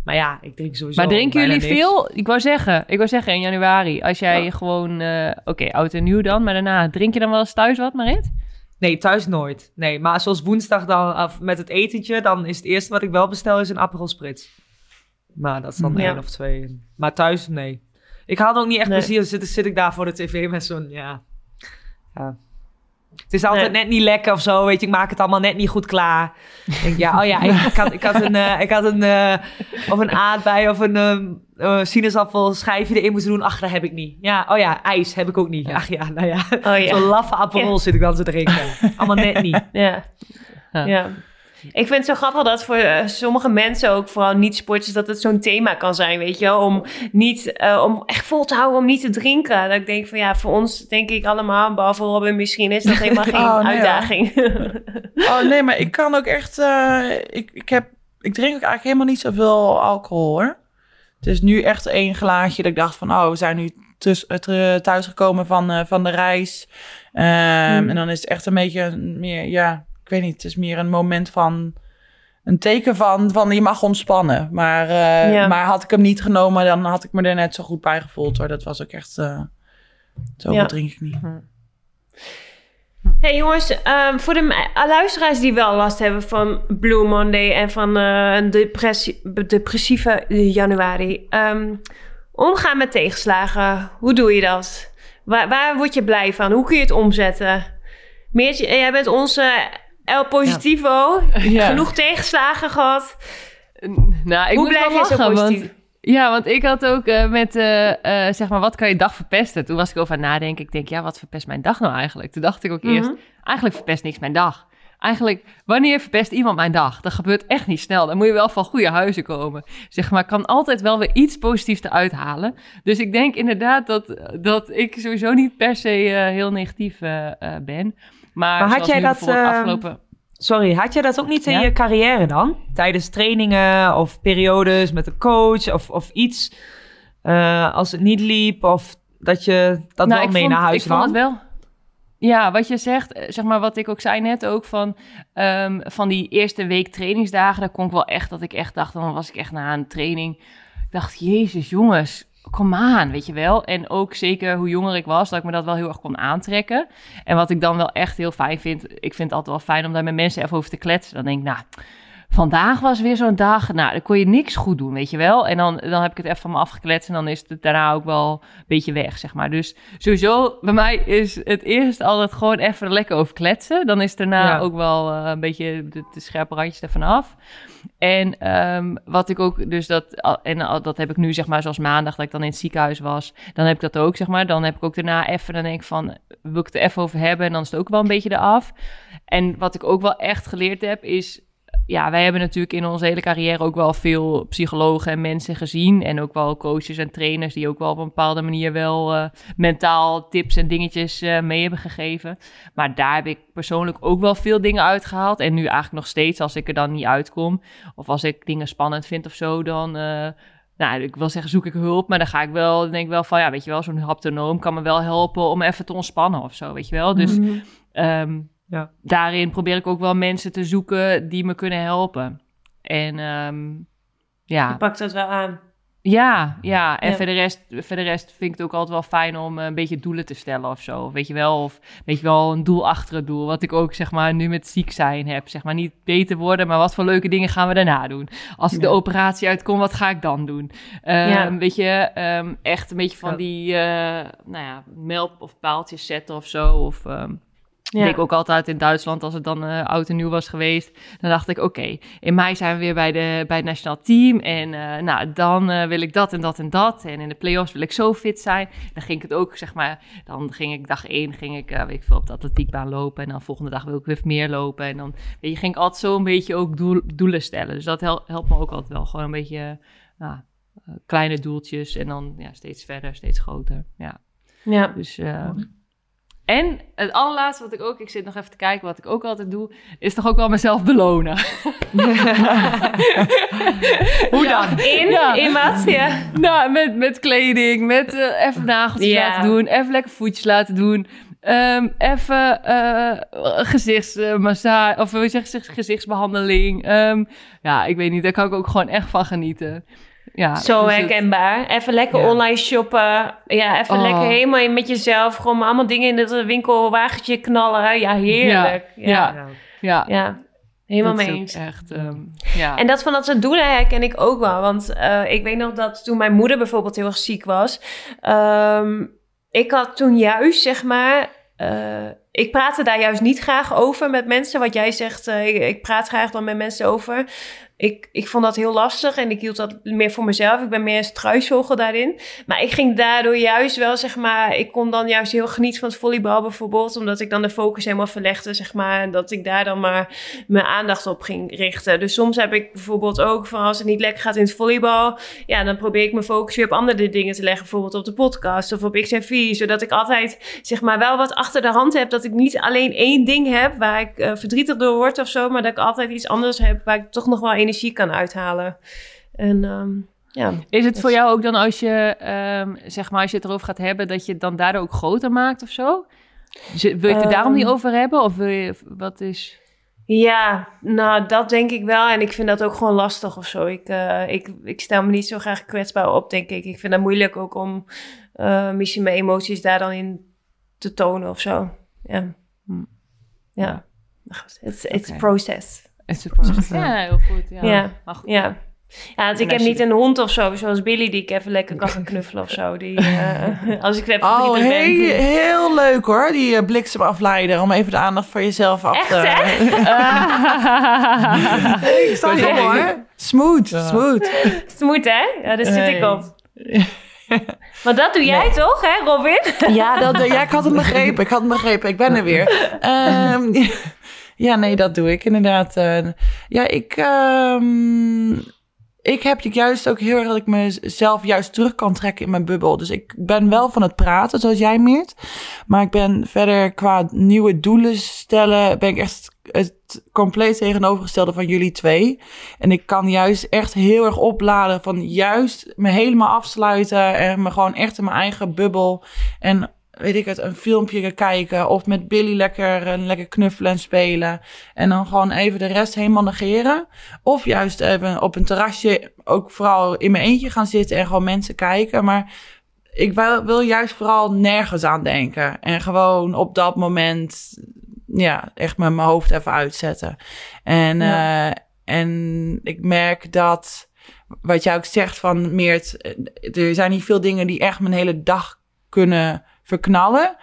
Maar ja, ik drink sowieso Maar drinken jullie niks. veel? Ik wou zeggen, ik wou zeggen in januari, als jij gewoon, eh, oké, oud en nieuw dan, maar daarna drink je dan wel eens thuis wat, Marit? Nee, thuis nooit. Nee, maar zoals woensdag dan af, met het etentje, dan is het eerste wat ik wel bestel is een Aperol Spritz. Maar dat is dan Ja. één of twee. Maar thuis, nee. Ik haal er ook niet echt Nee. plezier. Dan zit, zit ik daar voor de tv met zo'n, ja... ja. Het is altijd Nee. net niet lekker of zo, weet je. Ik maak het allemaal net niet goed klaar. Denk, ja, oh ja, ik, ik had, ik had een, eh, ik had een, eh, of een aardbei of een eh, sinaasappel schijfje erin moeten doen. Ach, dat heb ik niet. Ja, oh ja, ijs heb ik ook niet. Ach ja, nou ja. Oh ja. Zo'n laffe Aperol zit ik dan te drinken. Allemaal net niet. Ja. Ja. ja. Ik vind het zo grappig dat voor eh, sommige mensen, ook vooral niet-sporters, dat het zo'n thema kan zijn, weet je wel? Om, niet, eh, om echt vol te houden om niet te drinken. Dat ik denk van ja, voor ons denk ik allemaal, behalve Robin misschien, is dat helemaal geen Oh, nee, uitdaging. Oh nee, maar ik kan ook echt. eh, ik, ik, heb, ik drink ook eigenlijk helemaal niet zoveel alcohol hoor. Het is nu echt één glaasje dat ik dacht van, oh, we zijn nu thuisgekomen van, van de reis. Ehm, Hmm. En dan is het echt een beetje meer, ja, ik weet niet, het is meer een moment van, een teken van, van je mag ontspannen. Maar, eh, Ja. maar had ik hem niet genomen, dan had ik me er net zo goed bij gevoeld hoor. Dat was ook echt, eh zo Ja. drink ik niet. Hey jongens, ehm, voor de me- luisteraars die wel last hebben van Blue Monday en van eh, een depressie, depressieve januari. ehm, omgaan met tegenslagen, hoe doe je dat? Waar, waar word je blij van? Hoe kun je het omzetten? Meertje, jij bent onze El Positivo. Ja. Genoeg tegenslagen gehad. Nou, ik Hoe moet blijf je zo positief? Want, ja, want ik had ook eh, met, eh, eh, zeg maar, wat kan je dag verpesten? Toen was ik over aan het nadenken. Ik denk, ja, wat verpest mijn dag nou eigenlijk? Toen dacht ik ook eerst, Mhm. eigenlijk verpest niks mijn dag. Eigenlijk, wanneer verpest iemand mijn dag? Dat gebeurt echt niet snel. Dan moet je wel van goede huizen komen. Zeg maar, kan altijd wel weer iets positiefs eruit halen. Dus ik denk inderdaad dat, dat ik sowieso niet per se eh, heel negatief eh, eh, ben. Maar, Maar had jij dat, eh, afgelopen... Sorry, had je dat ook niet in Ja? je carrière dan? Tijdens trainingen of periodes met een coach of, of iets? als het niet liep of dat je dat Nou, wel mee vond- naar huis ik vond nam? het wel. Ja, wat je zegt, eh, zeg maar wat ik ook zei net ook van, ehm, van die eerste week trainingsdagen, daar kon ik wel echt dat ik echt dacht, dan was ik echt na een training, ik dacht, jezus jongens, kom aan, weet je wel. En ook zeker hoe jonger ik was, dat ik me dat wel heel erg kon aantrekken. En wat ik dan wel echt heel fijn vind, ik vind het altijd wel fijn om daar met mensen even over te kletsen. Dan denk ik, nou, vandaag was weer zo'n dag, nou, dan kon je niks goed doen, weet je wel. En dan, dan heb ik het even van me afgekletst en dan is het daarna ook wel een beetje weg, zeg maar. Dus sowieso, bij mij is het eerst altijd gewoon even er lekker over kletsen. Dan is daarna Ja. ook wel eh, een beetje de, de scherpe randjes ervan af. En ehm, wat ik ook, dus dat, en dat heb ik nu zeg maar zoals maandag dat ik dan in het ziekenhuis was. Dan heb ik dat ook zeg maar. Dan heb ik ook daarna even, dan denk ik van, wil ik het er even over hebben? En dan is het ook wel een beetje eraf. En wat ik ook wel echt geleerd heb is, ja, wij hebben natuurlijk in onze hele carrière ook wel veel psychologen en mensen gezien. En ook wel coaches en trainers die ook wel op een bepaalde manier wel eh, mentaal tips en dingetjes eh, mee hebben gegeven. Maar daar heb ik persoonlijk ook wel veel dingen uitgehaald. En nu eigenlijk nog steeds, als ik er dan niet uitkom, of als ik dingen spannend vind of zo, dan. eh, nou, ik wil zeggen, zoek ik hulp, maar dan ga ik wel, dan denk ik wel van, ja, weet je wel, zo'n haptonoom kan me wel helpen om even te ontspannen of zo, weet je wel. Dus Mhm. Ehm, Ja. daarin probeer ik ook wel mensen te zoeken die me kunnen helpen. En Je ja, pakt dat wel aan. ja, ja. En Ja. De rest, voor de rest vind ik het ook altijd wel fijn om eh, een beetje doelen te stellen of zo. Weet je wel, of weet je wel, een doel achter het doel. Wat ik ook zeg maar nu met ziek zijn heb. Zeg maar niet beter worden, maar wat voor leuke dingen gaan we daarna doen? Als ik de operatie uitkom, wat ga ik dan doen? Ehm, Ja. Weet je, ehm, echt een beetje van die, eh, nou ja, melk of paaltjes zetten of zo. Of Ja. ik ook altijd in Duitsland, als het dan eh, oud en nieuw was geweest. Dan dacht ik, oké, in mei zijn we weer bij, de, bij het nationaal team. En eh, nou, dan eh, wil ik dat en dat en dat. En in de play-offs wil ik zo fit zijn. Dan ging ik het ook, zeg maar, dan ging ik dag één, ging ik, eh, weet ik veel, op de atletiekbaan lopen. En dan volgende dag wil ik weer meer lopen. En dan weet je, ging ik altijd zo een beetje ook doel- doelen stellen. Dus dat hel- helpt me ook altijd wel. Gewoon een beetje, nou, kleine doeltjes. En dan ja, steeds verder, steeds groter. Ja. Ja. Dus, eh, en het allerlaatste wat ik ook, ik zit nog even te kijken wat ik ook altijd doe, is toch ook wel mezelf belonen. Hoe Ja. dan? In? Ja. In wat? Ja. Nou, met, met kleding, met eh, even nageltjes Ja. laten doen, even lekker voetjes laten doen. ehm, even eh gezichtsmassage, of hoe zeg je, gezichtsbehandeling. Ehm, ja, ik weet niet, daar kan ik ook gewoon echt van genieten. Ja, Zo herkenbaar. Even lekker Ja. online shoppen. Ja, even Oh. lekker helemaal in met jezelf. Gewoon allemaal dingen in het winkelwagentje knallen. Ja, heerlijk. Ja, ja. Helemaal dat mee eens. echt, ehm, ja. En dat van dat soort doelen herken ik ook wel. Want eh, ik weet nog dat toen mijn moeder bijvoorbeeld heel erg ziek was. ehm, ik had toen juist, zeg maar... eh, ik praatte daar juist niet graag over met mensen. Wat jij zegt, eh, ik, ik praat graag dan met mensen over. Ik, ik vond dat heel lastig en ik hield dat meer voor mezelf. Ik ben meer een struisvogel daarin. Maar ik ging daardoor juist wel, zeg maar... Ik kon dan juist heel genieten van het volleybal bijvoorbeeld. Omdat ik dan de focus helemaal verlegde, zeg maar. En dat ik daar dan maar mijn aandacht op ging richten. Dus soms heb ik bijvoorbeeld ook van als het niet lekker gaat in het volleybal, ja, dan probeer ik mijn focus weer op andere dingen te leggen, bijvoorbeeld op de podcast of op XNV, zodat ik altijd zeg maar wel wat achter de hand heb, dat ik niet alleen één ding heb waar ik eh, verdrietig door word of zo, maar dat ik altijd iets anders heb waar ik toch nog wel energie kan uithalen. En ehm, ja. Is het Dus- voor jou ook dan als je, ehm, zeg maar, als je het erover gaat hebben, dat je het dan daardoor ook groter maakt of zo? Wil je het er daarom niet Ehm. over hebben? Of wil je, wat is... Ja, nou, dat denk ik wel. En ik vind dat ook gewoon lastig of zo. Ik, eh, ik, ik stel me niet zo graag kwetsbaar op, denk ik. Ik vind het moeilijk ook om misschien mijn emoties daar dan in te tonen of zo. Ja. Hm. Ja. Maar goed, It's, it's Oké. a process. Is het ja, heel goed. Ja. Ja. Maar goed. Ja. Ja, want ik En heb je- niet een hond of zo, zoals Billy, die ik even lekker kan gaan knuffelen of zo. Die, eh, als ik even Oh, verdrietig ben. heel, heel leuk hoor, die eh, bliksemafleider. Om even de aandacht voor jezelf af Echt, te... hè? Ik hem hoor. Smooth, smooth. Smoet, hè? Ja, daar zit ik op. Maar dat doe jij toch, hè, Robin? Ja, dat, ja, ik had hem begrepen. Ik had hem begrepen. Ik ben er weer. Ehm, ja, nee, dat doe ik inderdaad. Eh, ja, ik, ehm, ik heb juist ook heel erg dat ik mezelf juist terug kan trekken in mijn bubbel. Dus ik ben wel van het praten, zoals jij, Meert. Maar ik ben verder qua nieuwe doelen stellen, ben ik echt het compleet tegenovergestelde van jullie twee. En ik kan juist echt heel erg opladen van juist me helemaal afsluiten en me gewoon echt in mijn eigen bubbel en weet ik het, een filmpje kijken of met Billy lekker, eh, lekker knuffelen en spelen. En dan gewoon even de rest helemaal negeren. Of juist even op een terrasje ook vooral in mijn eentje gaan zitten en gewoon mensen kijken. Maar ik wil, wil juist vooral nergens aan denken. En gewoon op dat moment, ja, echt met mijn hoofd even uitzetten. En, Ja. eh, en ik merk dat, wat jij ook zegt van Meert, eh, er zijn niet veel dingen die echt mijn hele dag kunnen verknallen.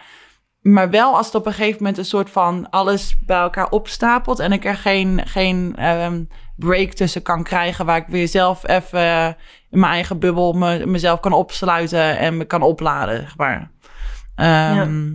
Maar wel als het op een gegeven moment een soort van alles bij elkaar opstapelt en ik er geen, geen ehm, break tussen kan krijgen waar ik weer zelf even in mijn eigen bubbel me, mezelf kan opsluiten en me kan opladen, zeg maar. Ehm,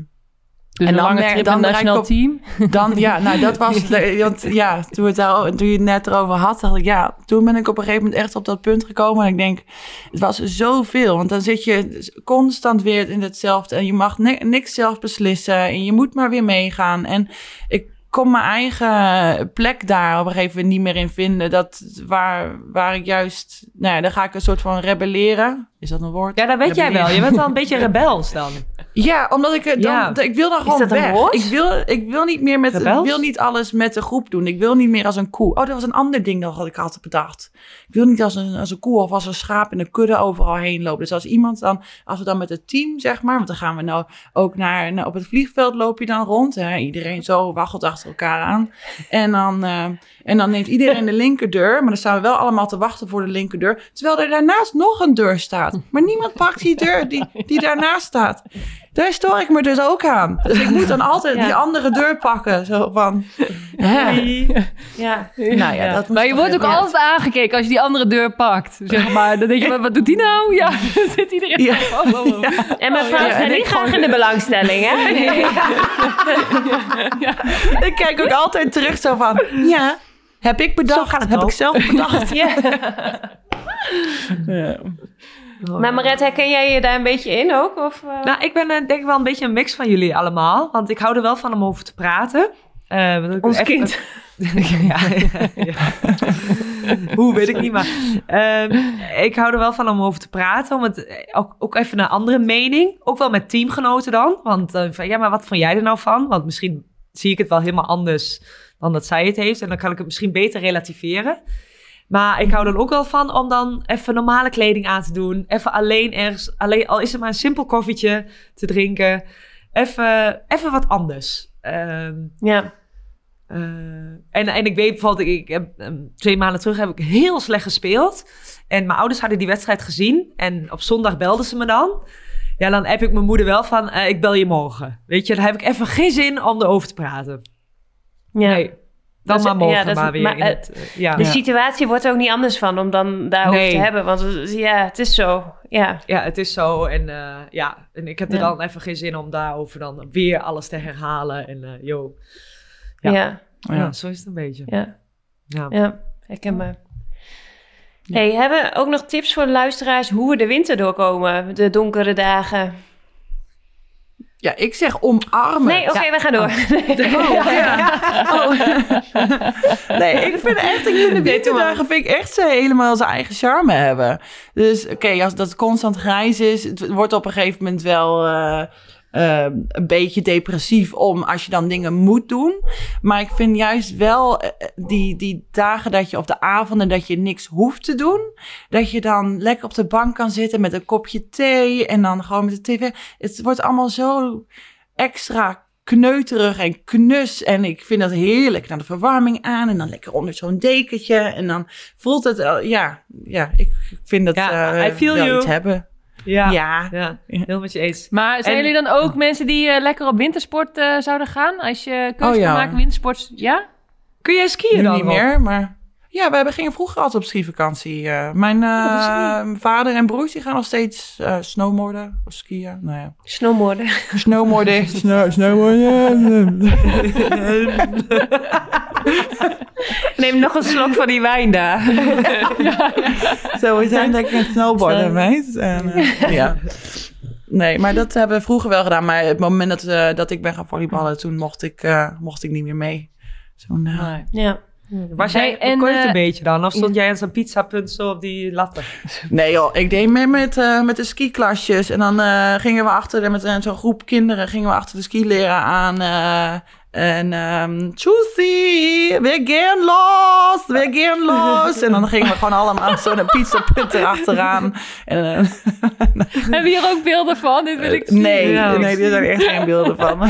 Dus En een dan lange trip dan nationaal op- team. Dan, ja, nou dat was, want ja, toen, het daar, toen je het net erover had, dacht ik, ja, toen ben ik op een gegeven moment echt op dat punt gekomen. En ik denk, het was zoveel, want dan zit je constant weer in hetzelfde en je mag ni- niks zelf beslissen en je moet maar weer meegaan. En ik kon mijn eigen plek daar op een gegeven moment niet meer in vinden. Dat waar, waar ik juist, nou ja, dan ga ik een soort van rebelleren. Is dat een woord? Ja, dat weet jij wel. Je bent wel een beetje rebels dan. Ja, omdat ik het dan, Ja. ik wil dan gewoon dat een weg. woord? Ik wil, ik wil niet meer met, ik wil niet alles met de groep doen. Ik wil niet meer als een koe. Oh, dat was een ander ding dat ik had bedacht. Ik wil niet als een, als een koe of als een schaap in een kudde overal heen lopen. Dus als iemand dan, als we dan met het team zeg maar, want dan gaan we nou ook naar, naar op het vliegveld loop je dan rond. Hè? Iedereen zo waggelt achter elkaar aan. En dan, eh, en dan neemt iedereen de linkerdeur, maar dan staan we wel allemaal te wachten voor de linkerdeur. Terwijl er daarnaast nog een deur staat. Maar niemand pakt die deur die, die daarnaast staat. Daar stoor ik me dus ook aan. Dus ik moet dan altijd Ja. die andere deur pakken. Zo van, hè? Ja. Nou ja, dat moet Maar je wordt ook altijd aangekeken als je die andere deur pakt. Zeg maar. Dan denk je, wat, doet die nou? Ja, dan zit iedereen Ja. oh, oh, oh. En mijn vrouw Ja, staat en niet graag in de belangstelling, hè? Ik kijk ook altijd terug zo van, ja, heb ik bedacht. gaat het heb ook. ik zelf bedacht. Ja. Ja. Maar Maret, herken jij je daar een beetje in ook? Of, eh? Nou, ik ben eh, denk ik wel een beetje een mix van jullie allemaal. Want ik hou er wel van om over te praten. Eh, want ik Ons kind. ja, ja, ja. Hoe, weet ik niet, maar... ehm, ik hou er wel van om over te praten. Om het ook, ook even een andere mening. Ook wel met teamgenoten dan. Want van, ja, maar wat vond jij er nou van? Want misschien zie ik het wel helemaal anders dan dat zij het heeft. En dan kan ik het misschien beter relativeren. Maar ik hou er ook wel van om dan even normale kleding aan te doen. Even alleen ergens, alleen, al is het maar een simpel koffietje te drinken. Even, even wat anders. Ehm, Ja. eh, en, en ik weet bijvoorbeeld, ik, heb, ehm, twee maanden terug heb ik heel slecht gespeeld. En mijn ouders hadden die wedstrijd gezien. En op zondag belden ze me dan. Ja, dan heb ik mijn moeder wel van, eh, ik bel je morgen. Weet je, dan heb ik even geen zin om erover te praten. Ja. Nee, dan Dat is- maar morgen ja, dat is- maar weer maar, in eh, het... eh, ja. De situatie wordt er ook niet anders van om dan daarover Nee. te hebben. Want ja, het is zo. Ja. Ja, het is zo. En eh, ja, en ik heb er Ja. dan even geen zin om daarover dan weer alles te herhalen. En eh yo. Ja. Ja. Ja. Ja. zo is het een beetje. Ja. Ja. Ja. Herkenbaar. Hey, hebben we ook nog tips voor de luisteraars hoe we de winter doorkomen? De donkere dagen. Ja, ik zeg omarmen. Nee, oké, we gaan door. Oh, ja. Oh. Nee, ik vind echt, ik vind de winterdagen vind ik echt ze helemaal zijn eigen charme hebben. Dus oké, als dat constant grijs is, het wordt op een gegeven moment wel eh, eh, een beetje depressief om als je dan dingen moet doen. Maar ik vind juist wel eh, die, die dagen dat je, of de avonden dat je niks hoeft te doen, dat je dan lekker op de bank kan zitten met een kopje thee en dan gewoon met de tv. Het wordt allemaal zo extra kneuterig en knus. En ik vind dat heerlijk. Dan de verwarming aan en dan lekker onder zo'n dekentje. En dan voelt het, eh, ja, ja, ik vind dat Ja, eh, I feel you. iets hebben. Ja. Ja. Ja, heel met je eens. Maar zijn En- jullie dan ook mensen die eh, lekker op wintersport eh, zouden gaan? Als je keuze Oh, ja. kan maken, wintersport, ja? Kun jij skiën Nu dan niet meer, maar... Ja, we hebben- gingen vroeger altijd op skivakantie. eh. mijn eh, vader en broers die gaan nog steeds snowboarden of skiën. Nou ja. Snowboarden. Snowboarden. Snow, snowboarden. Neem nog een slok van die wijn daar. Zo, we zijn lekker aan snowboarden, meid. En, ja. Nee, maar dat hebben we vroeger wel gedaan. Maar het moment dat, dat ik ben gaan volleyballen, toen mocht ik, mocht ik niet meer mee. Eh, Ja. Was jij Hey, kort eh, een beetje dan? Of stond jij aan zo'n pizzapunt zo op die latten? Nee joh, ik deed mee met, eh, met de skiklasjes. En dan eh, gingen we achter, met eh, zo'n groep kinderen, gingen we achter de skileraar aan. Eh, en ehm Choosy, we're getting lost, we're getting lost. En dan gingen we gewoon allemaal zo'n pizzapunt erachteraan. En, eh, Hebben we hier ook beelden van? Dit wil ik zien. nee, Ja. nee, er zijn echt geen beelden van.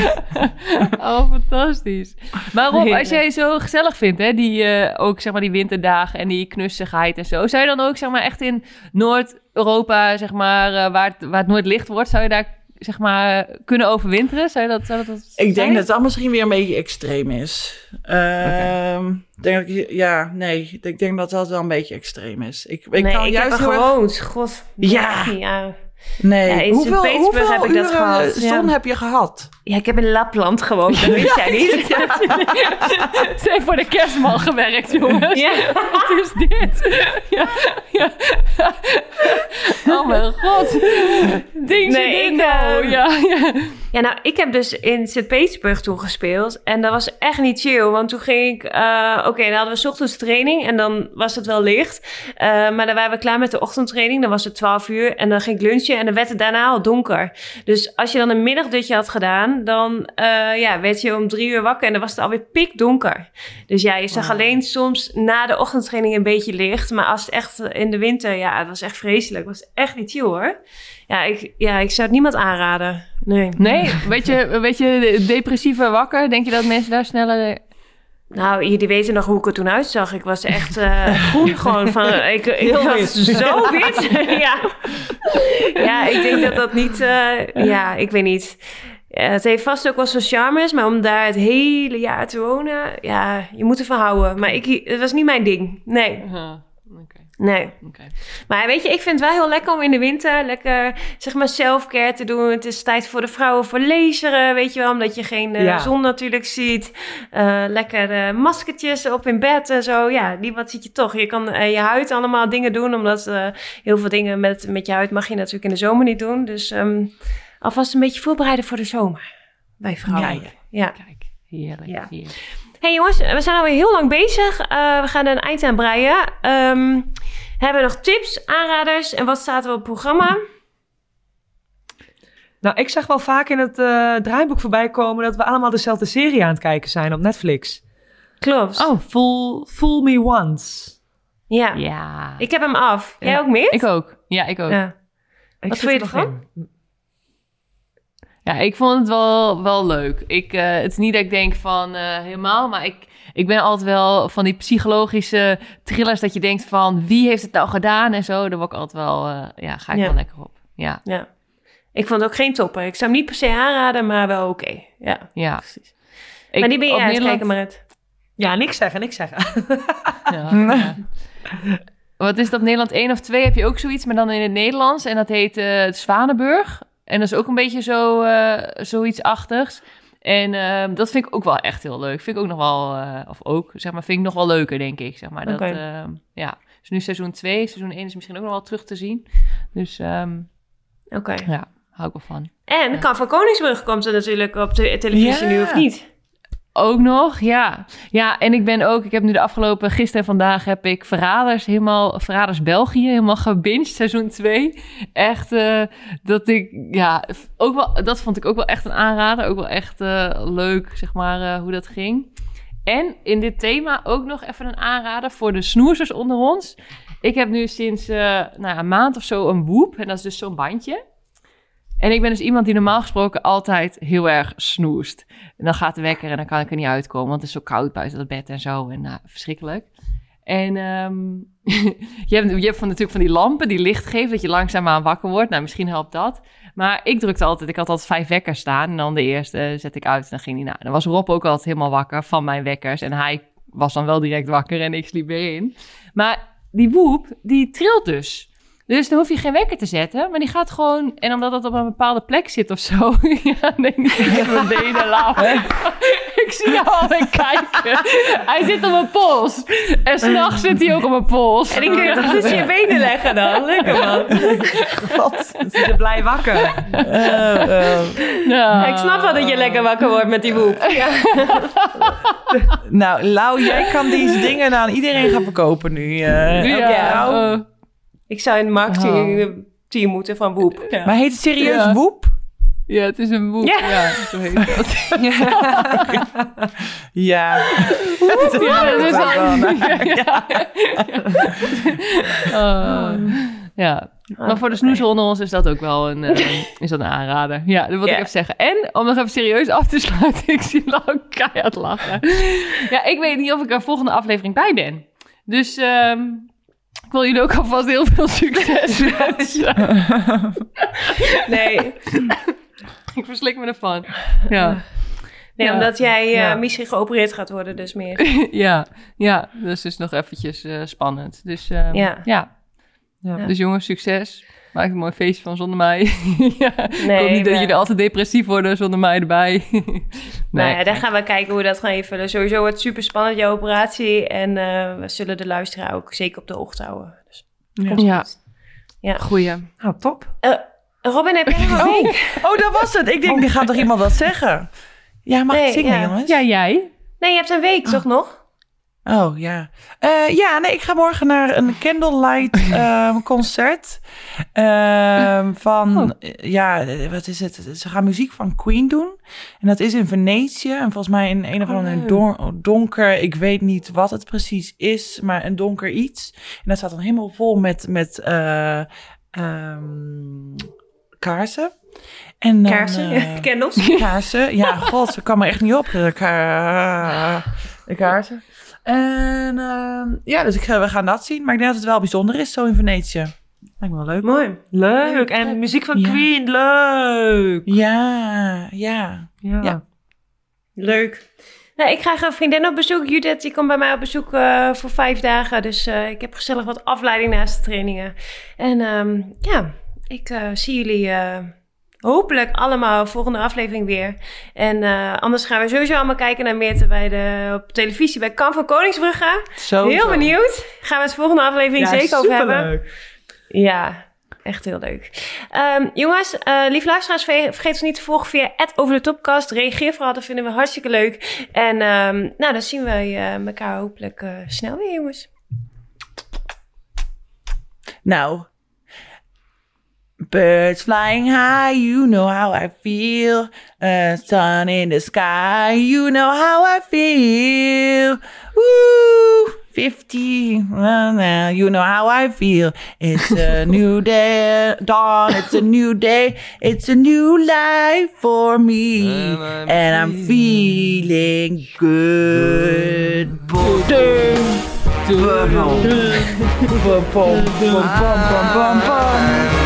Oh, fantastisch. Maar Rob, als jij zo gezellig vindt, hè, die, eh, ook zeg maar die winterdagen en die knussigheid en zo, zou je dan ook zeg maar echt in Noord-Europa, zeg maar, eh, waar, het, waar het nooit licht wordt, zou je daar zeg maar kunnen overwinteren? Zou je dat, zou dat Ik denk dat dat misschien weer een beetje extreem is. Ehm, denk ik, ja, nee, ik denk dat dat wel een beetje extreem is. Ik, ik nee, kan ik juist heb er heel erg- gewoond. God. Ja. ja. Nee, Ja, in hoeveel, heb ik dat uren gehad, zon ja. heb je gehad? Ja, ik heb in Lapland gewoond. Dat wist jij niet. Ze heeft voor de kerstman gewerkt, jongens. Ja. Wat is dit? Ja, ja. Oh mijn god. Ding Nee, ik, dingo. eh, ja, ja. Ja, nou, ik heb dus in Sint-Petersburg toen gespeeld. En dat was echt niet chill. Want toen ging ik... eh, Oké, dan hadden we 's ochtends training. En dan was het wel licht. Eh, maar dan waren we klaar met de ochtendtraining. Dan was het 12 uur. En dan ging ik lunchen. En dan werd het daarna al donker. Dus als je dan een middagdutje had gedaan... Dan eh, ja, werd je om drie uur wakker. En dan was het alweer pikdonker. Dus ja, je zag alleen soms na de ochtendtraining een beetje licht. Maar als het echt in de winter... Ja, het was echt vreselijk. Het was echt niet chill, hoor. Ja, ik, ja, ik zou het niemand aanraden. Nee. Nee, weet je, weet je, depressieve wakker, denk je dat mensen daar sneller... Nou, jullie weten nog hoe ik er toen uitzag. Ik was echt eh, groen gewoon van... Ik, ik Heel was wit. zo wit. ja. ja, ik denk dat dat niet... eh, ja, ik weet niet. Ja, het heeft vast ook wel zijn charmes, maar om daar het hele jaar te wonen... Ja, je moet ervan houden. Maar ik, het was niet mijn ding. Nee, Uh, Oké, nee. oké. Maar weet je, ik vind het wel heel lekker om in de winter lekker, zeg maar, self-care te doen. Het is tijd voor de vrouwen voor laseren, weet je wel, omdat je geen eh, Ja. zon natuurlijk ziet. Eh, lekker eh, maskertjes op in bed en zo. Ja, die wat ziet je toch. Je kan je huid allemaal dingen doen, omdat eh, heel veel dingen met, met je huid mag je natuurlijk in de zomer niet doen. Dus ehm, alvast een beetje voorbereiden voor de zomer. Bij vrouwen. Ja, Ja. Kijk, heerlijk, Ja. heerlijk. Hey jongens, we zijn alweer heel lang bezig. Eh, we gaan er een eind aan breien. Ehm, hebben we nog tips, aanraders en wat staat er op het programma? Nou, ik zag wel vaak in het eh, draaiboek voorbij komen dat we allemaal dezelfde serie aan het kijken zijn op Netflix. Klopt. Oh, Fool, Fool Me Once. ja. ja. Ik heb hem af. Jij Ja. ook meer? Ik ook. Ja, ik ook. Ja. Ik Wat vond je er ervan? in. Ja, ik vond het wel, wel leuk. Ik, eh, het is niet dat ik denk van eh, helemaal, maar ik, ik ben altijd wel van die psychologische thrillers dat je denkt van wie heeft het nou gedaan en zo. Daar word ik altijd wel, eh, ja, ga ik Ja. wel lekker op. Ja, ja. Ik vond het ook geen topper. Ik zou hem niet per se aanraden, maar wel oké. Ja. ja. Precies. Ik, maar die ben je aan het Nederland- kijken. Ja, niks zeggen, niks zeggen. Ja, ja. Wat is dat, Nederland 1 of 2 heb je ook zoiets, maar dan in het Nederlands. En dat heet eh, het Zwanenburg. En dat is ook een beetje zo, eh, zoiets achtigs. En ehm, dat vind ik ook wel echt heel leuk. Vind ik ook nog wel, eh, of ook, zeg maar, vind ik nog wel leuker, denk ik. Zeg maar. Dat, Oké. ehm, ja. Dus nu seizoen 2, seizoen 1 is misschien ook nog wel terug te zien. Dus ehm, Oké. ja, hou ik wel van. En Kan van Koningsbrug komt er natuurlijk op de televisie Ja. nu, of niet? Ook nog, ja. Ja, en ik ben ook, ik heb nu de afgelopen, gisteren en vandaag heb ik Verraders helemaal, Verraders België helemaal gebinged, seizoen 2. Echt, eh, dat ik, ja, ook wel, dat vond ik ook wel echt een aanrader. Ook wel echt eh, leuk, zeg maar, eh, hoe dat ging. En in dit thema ook nog even een aanrader voor de snoersers onder ons. Ik heb nu sinds nou, een maand of zo een woep, en dat is dus zo'n bandje. En ik ben dus iemand die normaal gesproken altijd heel erg snoest. En dan gaat de wekker en dan kan ik er niet uitkomen, want het is zo koud buiten het bed en zo. En nou, verschrikkelijk. En ehm, je, hebt, je van, natuurlijk van die lampen die licht geven, dat je langzaamaan wakker wordt. Nou, misschien helpt dat. Maar ik drukte altijd, ik had altijd vijf wekkers staan. En dan de eerste zet ik uit en dan ging die na. Dan was Rob ook altijd helemaal wakker van mijn wekkers. En hij was dan wel direct wakker en ik sliep weer in. Maar die woep, die trilt dus. Dus dan hoef je geen wekker te zetten, maar die gaat gewoon... En omdat dat op een bepaalde plek zit of zo... ja, nee, niet in mijn benen ik zie jou alweer kijken. Hij zit op mijn pols. En s'nachts zit hij ook op mijn pols. En kun je toch tussen je benen leggen dan? Lekker man. God. Ze blij wakker. Eh, eh. Ja. Ik snap wel dat je lekker wakker wordt met die woep. Ja. nou, Lau, jij kan deze dingen aan iedereen gaan verkopen nu. eh. elke Ja. Ik zou in het marketingteam moeten van woep. Maar heet het serieus Ja. Woep? ja, het is een woep. Ja. Ja, zo heet dat. Ja. Ja, dat is Dat ja. Oh, ja. Maar voor de snoezen onder ons is dat ook wel een, eh, is dat een aanrader. Ja, dat Ja. ik even zeggen. En om nog even serieus af te sluiten, ik zie Lau keihard lachen. Ja, ik weet niet of ik er volgende aflevering bij ben. Dus ehm, ik wil jullie ook alvast heel veel succes wensen. Nee, ik verslik me ervan. Ja. nee Ja. omdat jij eh, Ja. misschien geopereerd gaat worden, dus meer. ja, ja, dus is nog eventjes eh, spannend. Dus ehm, Ja. ja. Ja. Dus jongens, succes. Maak een mooi feestje van zonder mij. ja. ik Nee, hoop niet dat jullie altijd depressief worden zonder mij erbij. nee, nou ja, daar gaan we kijken hoe we dat gaan invullen. Sowieso wordt super spannend, jouw operatie. En eh, we zullen de luisteraar ook zeker op de hoogte houden. Dus, Ja. goed. Ja. Goeie. Nou, top. Eh, Robin, heb jij nog een week? Oh, dat was het. Ik denk, die gaat toch iemand wat zeggen? Ja, mag Nee, ik zingen, ja. jongens? Ja, jij? Nee, je hebt een week, toch nog? Oh, ja. Eh, ja, nee, ik ga morgen naar een candlelight ehm, concert. ehm, van, Oh. eh, ja, eh, wat is het? Ze gaan muziek van Queen doen. En dat is in Venetië. En volgens mij in een of Oh, ander leuk. don- donker, ik weet niet wat het precies is, maar een donker iets. En dat staat dan helemaal vol met, met eh, ehm, kaarsen. En dan, Kaarsen, candles. kaarsen. Ja, god, ik kan me echt niet op. De, ka- de kaarsen. En ehm, ja, dus ik, ga- we gaan dat zien. Maar ik denk dat het wel bijzonder is, zo in Venetië. Lijkt me wel leuk. Mooi. Leuk. En muziek van Ja. Queen, leuk. Ja, ja. Ja. Ja. Leuk. Nou, ik krijg een vriendin op bezoek. Judith, die komt bij mij op bezoek eh, voor vijf dagen. Dus eh, ik heb gezellig wat afleiding naast de trainingen. En ehm, ja, ik eh, zie jullie eh, hopelijk allemaal volgende aflevering weer. En eh, anders gaan we sowieso allemaal kijken naar Meerte bij de, op televisie bij Kamp van Koningsbrugge. Zo. Heel benieuwd. Gaan we het volgende aflevering Ja, zeker over hebben. Ja, echt heel leuk. Ehm, jongens, eh lief luisteraars, ver- vergeet ons niet te volgen via over de topcast. Reageer vooral, dat vinden we hartstikke leuk. En ehm, nou, dan zien we eh, elkaar hopelijk snel weer, jongens. Nou. Birds flying high, you know how I feel. A sun in the sky, you know how I feel. Woo! 50, well, now you know how I feel. It's a new day, dawn, it's a new day, it's a new life for me. And I'm feeling good. Boom. Boom. Boom, boom,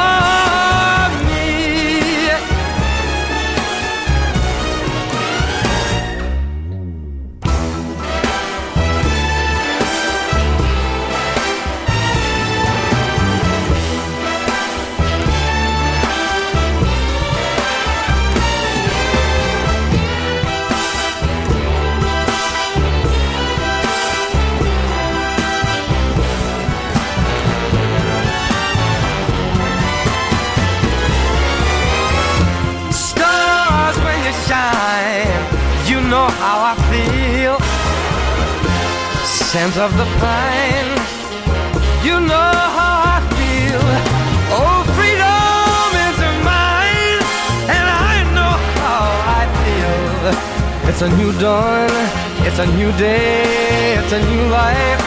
of the pine, you know how I feel. Oh, freedom is mine, and I know how I feel. It's a new dawn, it's a new day, it's a new life.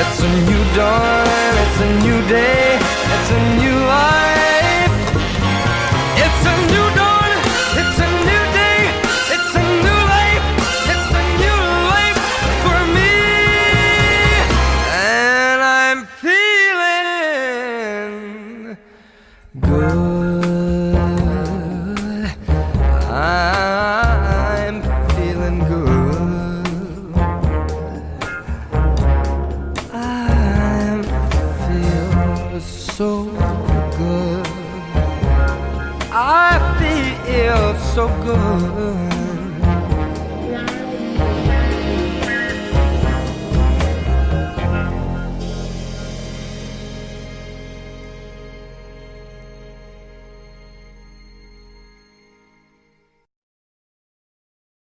It's a new dawn, it's a new day,